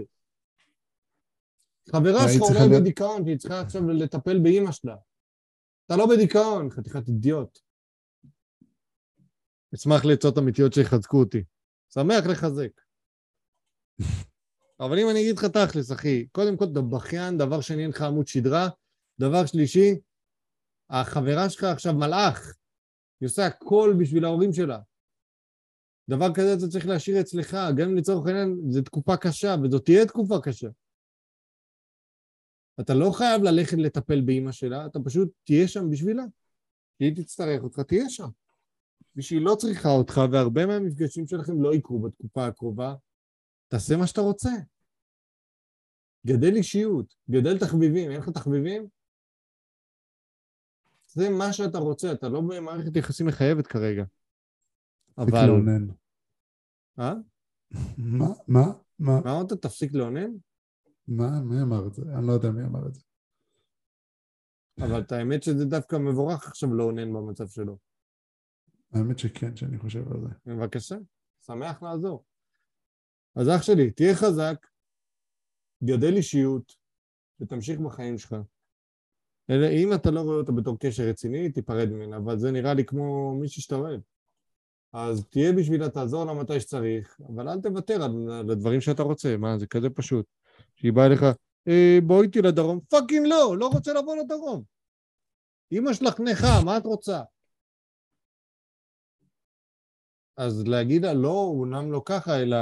חברה והיית שלך אולי להיות- בדיכאון, שהיא צריכה עכשיו לטפל באימא שלה. אתה לא בדיכאון, חתיכת אידיוט. אשמח לעצות אמיתיות שיחזקו אותי. שמח לחזק. אבל אם אני אגיד לך תכלס, אחי, קודם כל אתה בכיין, דבר שני אין לך עמוד שדרה, דבר שלישי, החברה שלך עכשיו מלאך, היא עושה הכל בשביל ההורים שלה. דבר כזה אתה צריך להשאיר אצלך, גם אם לצורך העניין זו תקופה קשה, וזו תהיה תקופה קשה. אתה לא חייב ללכת לטפל באימא שלה, אתה פשוט תהיה שם בשבילה. כשהיא תצטרך אותך, תהיה שם. ושהיא לא צריכה אותך, והרבה מהמפגשים שלכם לא יקרו בתקופה הקרובה, תעשה מה שאתה רוצה. גדל אישיות, גדל תחביבים, אין לך תחביבים? זה מה שאתה רוצה, אתה לא במערכת יחסים מחייבת כרגע. אבל... לאונן. אה? מה? מה? מה? מה אמרת? תפסיק לאונן? מה? מי אמר את זה? אני לא יודע מי אמר את זה. אבל את האמת שזה דווקא מבורך עכשיו לאונן במצב שלו. האמת שכן, שאני חושב על זה. בבקשה, שמח לעזור. אז אח שלי, תהיה חזק, גדל אישיות, ותמשיך בחיים שלך. אלא אם אתה לא רואה אותה בתור קשר רציני, תיפרד ממנה, אבל זה נראה לי כמו מישהי שאתה אוהב. אז תהיה בשבילה, תעזור לה מתי שצריך, אבל אל תוותר על, הדברים שאתה רוצה, מה, זה כזה פשוט. שהיא באה אליך, אה, בואי איתי לדרום, פאקינג לא, לא רוצה לבוא לדרום. אמא שלך נכה, מה את רוצה? אז להגיד לה, לא, אומנם לא ככה, אלא,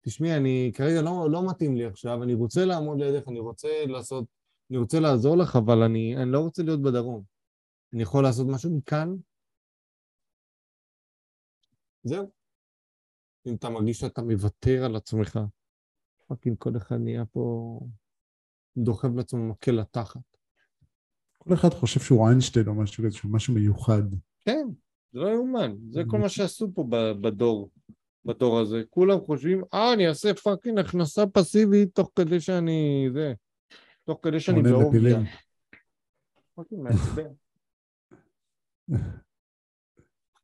תשמעי, אני כרגע לא, לא מתאים לי עכשיו, אני רוצה לעמוד לידך, אני רוצה לעשות, אני רוצה לעזור לך, אבל אני, אני לא רוצה להיות בדרום. אני יכול לעשות משהו מכאן? זהו. אם אתה מרגיש שאתה מוותר על עצמך, fucking כל אחד נהיה פה דוחף לעצמו מקל לתחת. כל אחד חושב שהוא איינשטיין או משהו כזה, שהוא משהו מיוחד. כן, זה לא יאומן, זה כל מה שעשו פה בדור, בדור הזה. כולם חושבים, אה, אני אעשה פאקינג הכנסה פסיבית תוך כדי שאני, זה, תוך כדי שאני מעצבן.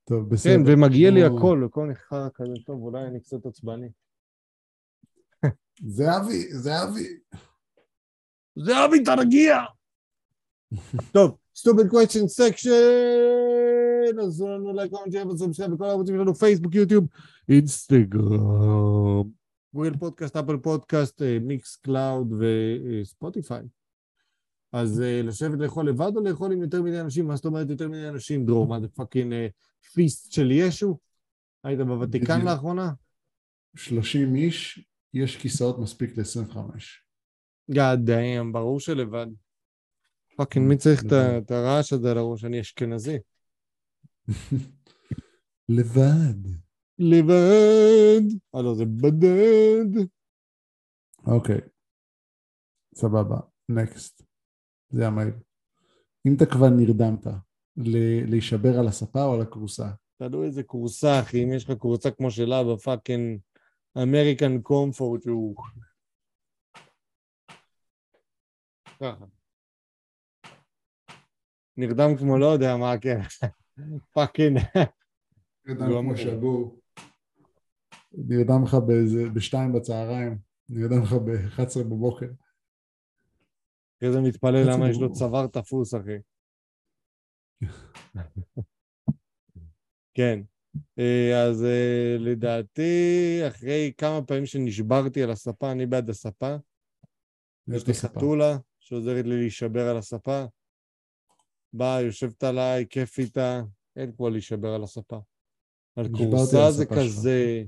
טוב, בסדר. כן, ומגיע לי הכל, הכל נחרא כזה, טוב, אולי אני קצת עצבני. זהבי, זהבי. זהבי, תרגיע! טוב, stupid question section, עזרו לנו לייק, comment, share ו subscribe בכל הערוצים שלנו, פייסבוק, יוטיוב, אינסטגרם, גוגל פודקאסט, אפל פודקאסט, אה, מיקס קלאוד וספוטיפיי. אז אה, לשבת לאכול לבד או לאכול עם יותר מדי אנשים? מה זאת אומרת יותר מדי אנשים, דרור? מה זה fucking feast של ישו? היית בוותיקן. לאחרונה? 30 איש, יש כיסאות מספיק ל-25. goddamn, ברור שלבד. fucking, מי צריך. את הרעש הזה על הראש? אני אשכנזי. לבד. לבד. אה לא, זה בדד. אוקיי. סבבה. Next. זה המייל. אם אתה כבר נרדמת, להישאר על הספה או על הכורסה? תלוי איזה כורסה, אחי. אם יש לך כורסה כמו שלה ב fucking אמריקן קומפורט שהוא... ככה. נרדם כמו לא יודע מה, כן. פאקינג. נרדם לא כמו אמור. שבור. נרדם לך באיזה- בשתיים בצהריים, נרדם לך ב-11 בבוקר. אחרי זה מתפלל חצי למה יש לו. צוואר תפוס, אחי. כן. אה, אז אה, לדעתי, אחרי כמה פעמים שנשברתי על הספה, אני בעד הספה. יש לי. חתולה שעוזרת לי להישבר על הספה. באה, יושבת עליי, כיף איתה, אין כמו להישבר על הספה. על כורסה זה. כזה,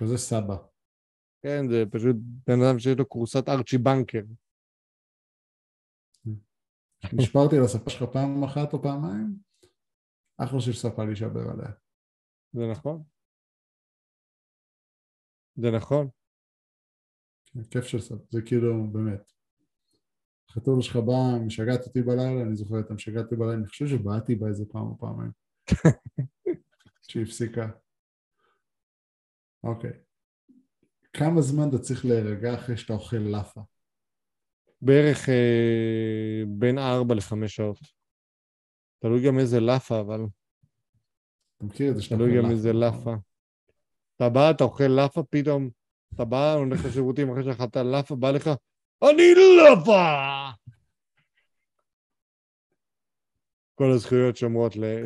כזה סבא. כן, זה פשוט בן אדם שיש לו כורסת ארצ'י בנקר. נשברתי על הספה שלך פעם אחת או פעמיים, אחלה של ספה להישבר עליה. זה נכון? זה נכון. כן, כיף של ספה, זה כאילו באמת. החתול שלך בא, משגעת אותי בלילה, אני זוכר, אתה משגעת אותי בלילה, אני חושב שבעטתי בה איזה פעם או פעמיים. שהיא הפסיקה. אוקיי. כמה זמן אתה צריך להירגע אחרי שאתה אוכל לאפה? בערך אה, בין ארבע לחמש שעות. תלוי גם איזה לאפה, אבל אתה מכיר את זה שאתה תלוי אוכל גם איזה? לאפה. אתה בא, אתה אוכל לאפה, פתאום אתה בא, הולך לשירותים אחרי שאכלת לאפה, בא לך, אני לאפה! כל הזכויות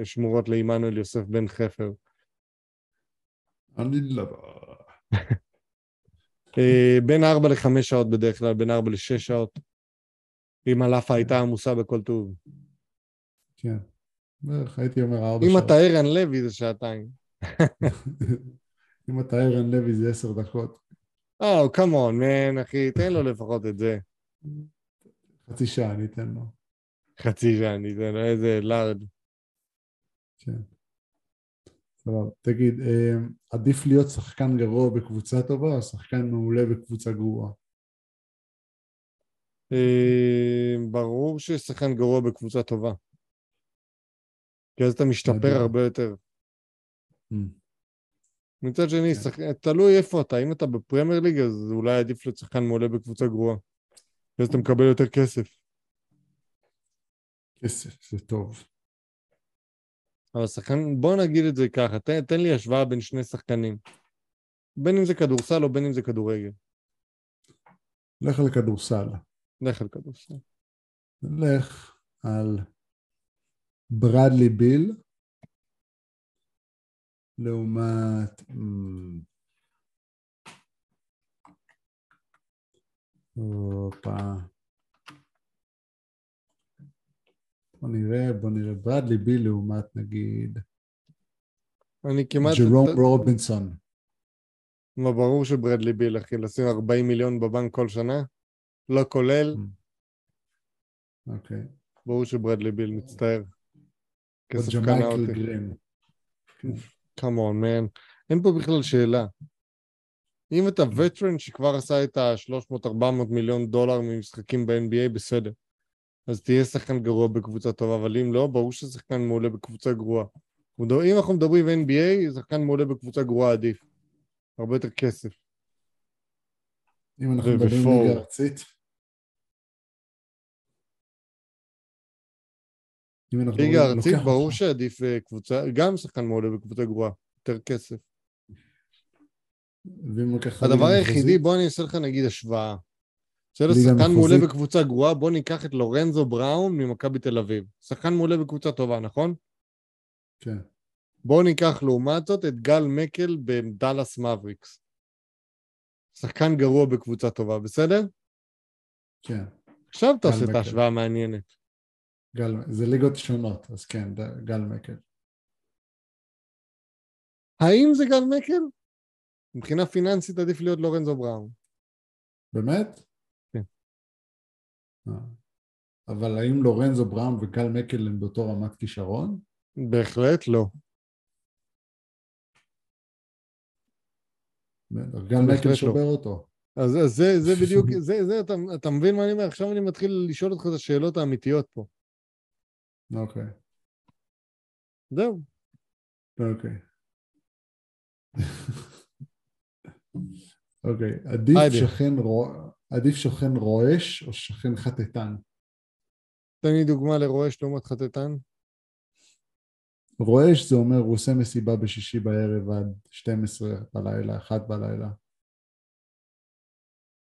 שמורות לעמנואל יוסף בן חפר. אני לא... אה, בין ארבע לחמש שעות בדרך כלל, בין ארבע לשש שעות. אם הלאפה הייתה עמוסה בכל טוב. כן. בערך הייתי אומר ארבע אם שעות. אתה ערן לוי זה שעתיים. אם אתה ערן לוי זה עשר דקות. או, כמון, מן, אחי, תן לו לפחות את זה. חצי שעה אני אתן לו. חצי שעה, אני אתן לו איזה לארד. כן. סבבה. תגיד, אה, עדיף להיות שחקן גרוע בקבוצה טובה או שחקן מעולה בקבוצה גרועה? אה, ברור ששחקן גרוע בקבוצה טובה. כי אז אתה משתפר. הרבה יותר. Mm. מצד שני, כן. שח... תלוי איפה אתה. אם אתה בפרמייר ליג, אז אולי עדיף להיות שחקן מעולה בקבוצה גרועה. אז אתה מקבל יותר כסף. כסף, זה טוב. אבל שחקן, בוא נגיד את זה ככה, תן, תן לי השוואה בין שני שחקנים. בין אם זה כדורסל או בין אם זה כדורגל. לך על כדורסל. לך על כדורסל. לך על ברדלי ביל לעומת... אמ, הופה. בוא נראה, בוא נראה. ברדלי ביל לעומת נגיד אני כמעט... ג'רום ת- רובינסון. מה, ברור שברדלי ביל, אחי, לשים 40 מיליון בבנק כל שנה? לא כולל, אוקיי. ברור שברדלי ביל מצטער. כסף קנה אותי. גרין. כמון, מן. אין פה בכלל שאלה. אם אתה וטרן שכבר עשה את ה-300-400 מיליון דולר ממשחקים ב-NBA, בסדר. אז תהיה שחקן גרוע בקבוצה טובה, אבל אם לא, ברור ששחקן מעולה בקבוצה גרועה. אם אנחנו מדברים NBA, שחקן מעולה בקבוצה גרועה עדיף. הרבה יותר כסף. אם אנחנו מדברים. ליגה ארצית. ליגה ארצית, ברור. שעדיף אה, קבוצה, גם שחקן מעולה בקבוצה גרועה, יותר כסף. הדבר היחידי, בוא אני אעשה לך נגיד השוואה. בסדר, שחקן מעולה. בקבוצה גרועה, בוא ניקח את לורנזו בראון ממכבי תל אביב. שחקן מעולה בקבוצה טובה, נכון? כן. בואו ניקח לעומת זאת את גל מקל בדאלאס מבריקס. שחקן גרוע בקבוצה טובה, בסדר? כן. עכשיו גל תעשה את. ההשוואה המעניינת. גל, זה ליגות שונות, אז כן, גל מקל. האם זה גל מקל? מבחינה פיננסית עדיף להיות לורנזו בראון. באמת? אה. אבל האם לורנזו בראון וגל מקל הם באותו רמת כישרון? בהחלט לא. גל מקל לא. שובר אותו. אז, אז זה, זה בדיוק, זה, זה, אתה, אתה מבין מה אני אומר? עכשיו אני מתחיל לשאול אותך את השאלות האמיתיות פה. אוקיי, זהו. אוקיי. אוקיי, עדיף. שכן, רו- עדיף שכן רועש או שכן חטטן? תן לי דוגמה לרועש לעומת חטטן. רועש זה אומר הוא עושה מסיבה בשישי בערב עד 12 בלילה, 1 בלילה.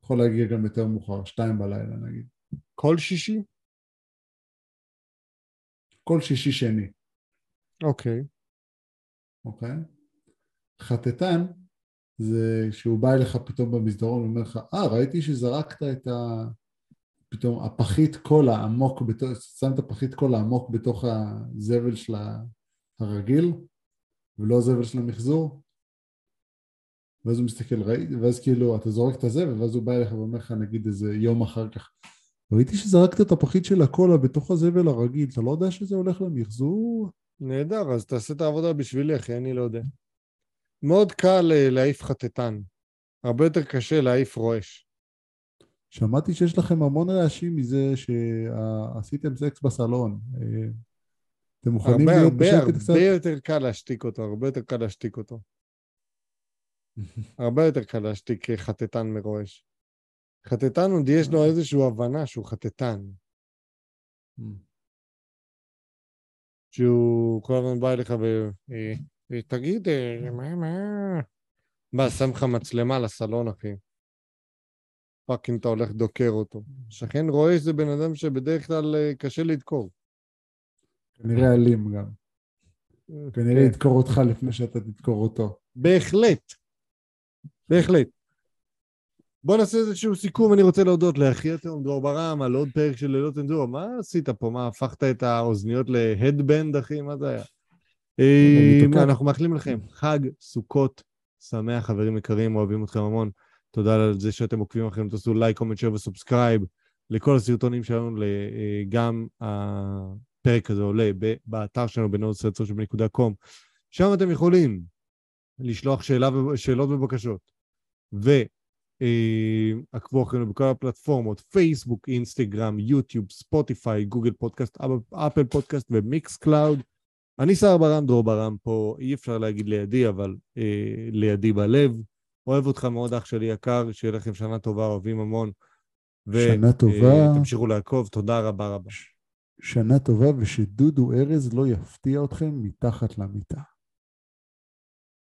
יכול להגיע גם יותר מאוחר, 2 בלילה נגיד. כל שישי? כל שישי שני, אוקיי. אוקיי? חטטן זה שהוא בא אליך פתאום במסדרון ואומר לך, אה, ראיתי שזרקת את ה... פתאום הפחית קולה עמוק, בתוך, שמת פחית קולה עמוק בתוך הזבל של הרגיל, ולא הזבל של המחזור. ואז הוא מסתכל, ראיתי, ואז כאילו אתה זורק את הזבל, ואז הוא בא אליך ואומר לך נגיד איזה יום אחר כך, ראיתי שזרקת את הפחית של הקולה בתוך הזבל הרגיל, אתה לא יודע שזה הולך למחזור? נהדר, אז תעשה את העבודה בשבילי, אחי, אני לא יודע. מאוד קל אה, להעיף חטטן. הרבה יותר קשה להעיף רועש. שמעתי שיש לכם המון רעשים מזה שעשיתם סקס בסלון. אה, אתם מוכנים הרבה להיות הרבה בשקט קצת? הרבה יותר קל להשתיק אותו, הרבה יותר קל להשתיק אותו. הרבה יותר קל להשתיק אה, חטטן מרועש. חטטן עוד יש לו איזושהי הבנה שהוא חטטן. שהוא כל הזמן בא אליך ו... אה, תגיד, אה, מה, מה? מה, שם לך מצלמה לסלון, אחי. fucking אתה הולך דוקר אותו. שכן רואה שזה בן אדם שבדרך כלל אה, קשה לדקור. כנראה אלים גם. כנראה כן. ידקור אותך לפני שאתה תדקור אותו. בהחלט. בהחלט. בוא נעשה איזשהו סיכום, אני רוצה להודות לאחי התאום דרור ברם על עוד פרק של ללא צנזורה. מה עשית פה? מה, הפכת את האוזניות ל headband, אחי? מה זה היה? אה. אנחנו מאחלים לכם חג סוכות שמח, חברים יקרים, אוהבים אתכם המון. תודה על זה שאתם עוקבים אחרינו, תעשו לייק, comment, share ו subscribe לכל הסרטונים שלנו, אה, גם הפרק הזה עולה באתר שלנו, בנודסרצות.com, שם אתם יכולים לשלוח שאלה, שאלות ובקשות. ועקבו אחרינו בכל הפלטפורמות, פייסבוק, אינסטגרם, יוטיוב, ספוטיפיי, גוגל פודקאסט, אפ- אפל פודקאסט ומיקס קלאוד. אני שר ברם, דרור ברם פה, אי אפשר להגיד לידי, אבל אה, לידי בלב. אוהב אותך מאוד, אח שלי יקר, שיהיה לכם שנה טובה, אוהבים המון. שנה טובה. תמשיכו לעקוב, תודה רבה רבה. שנה טובה ושדודו ארז לא יפתיע אתכם מתחת למיטה.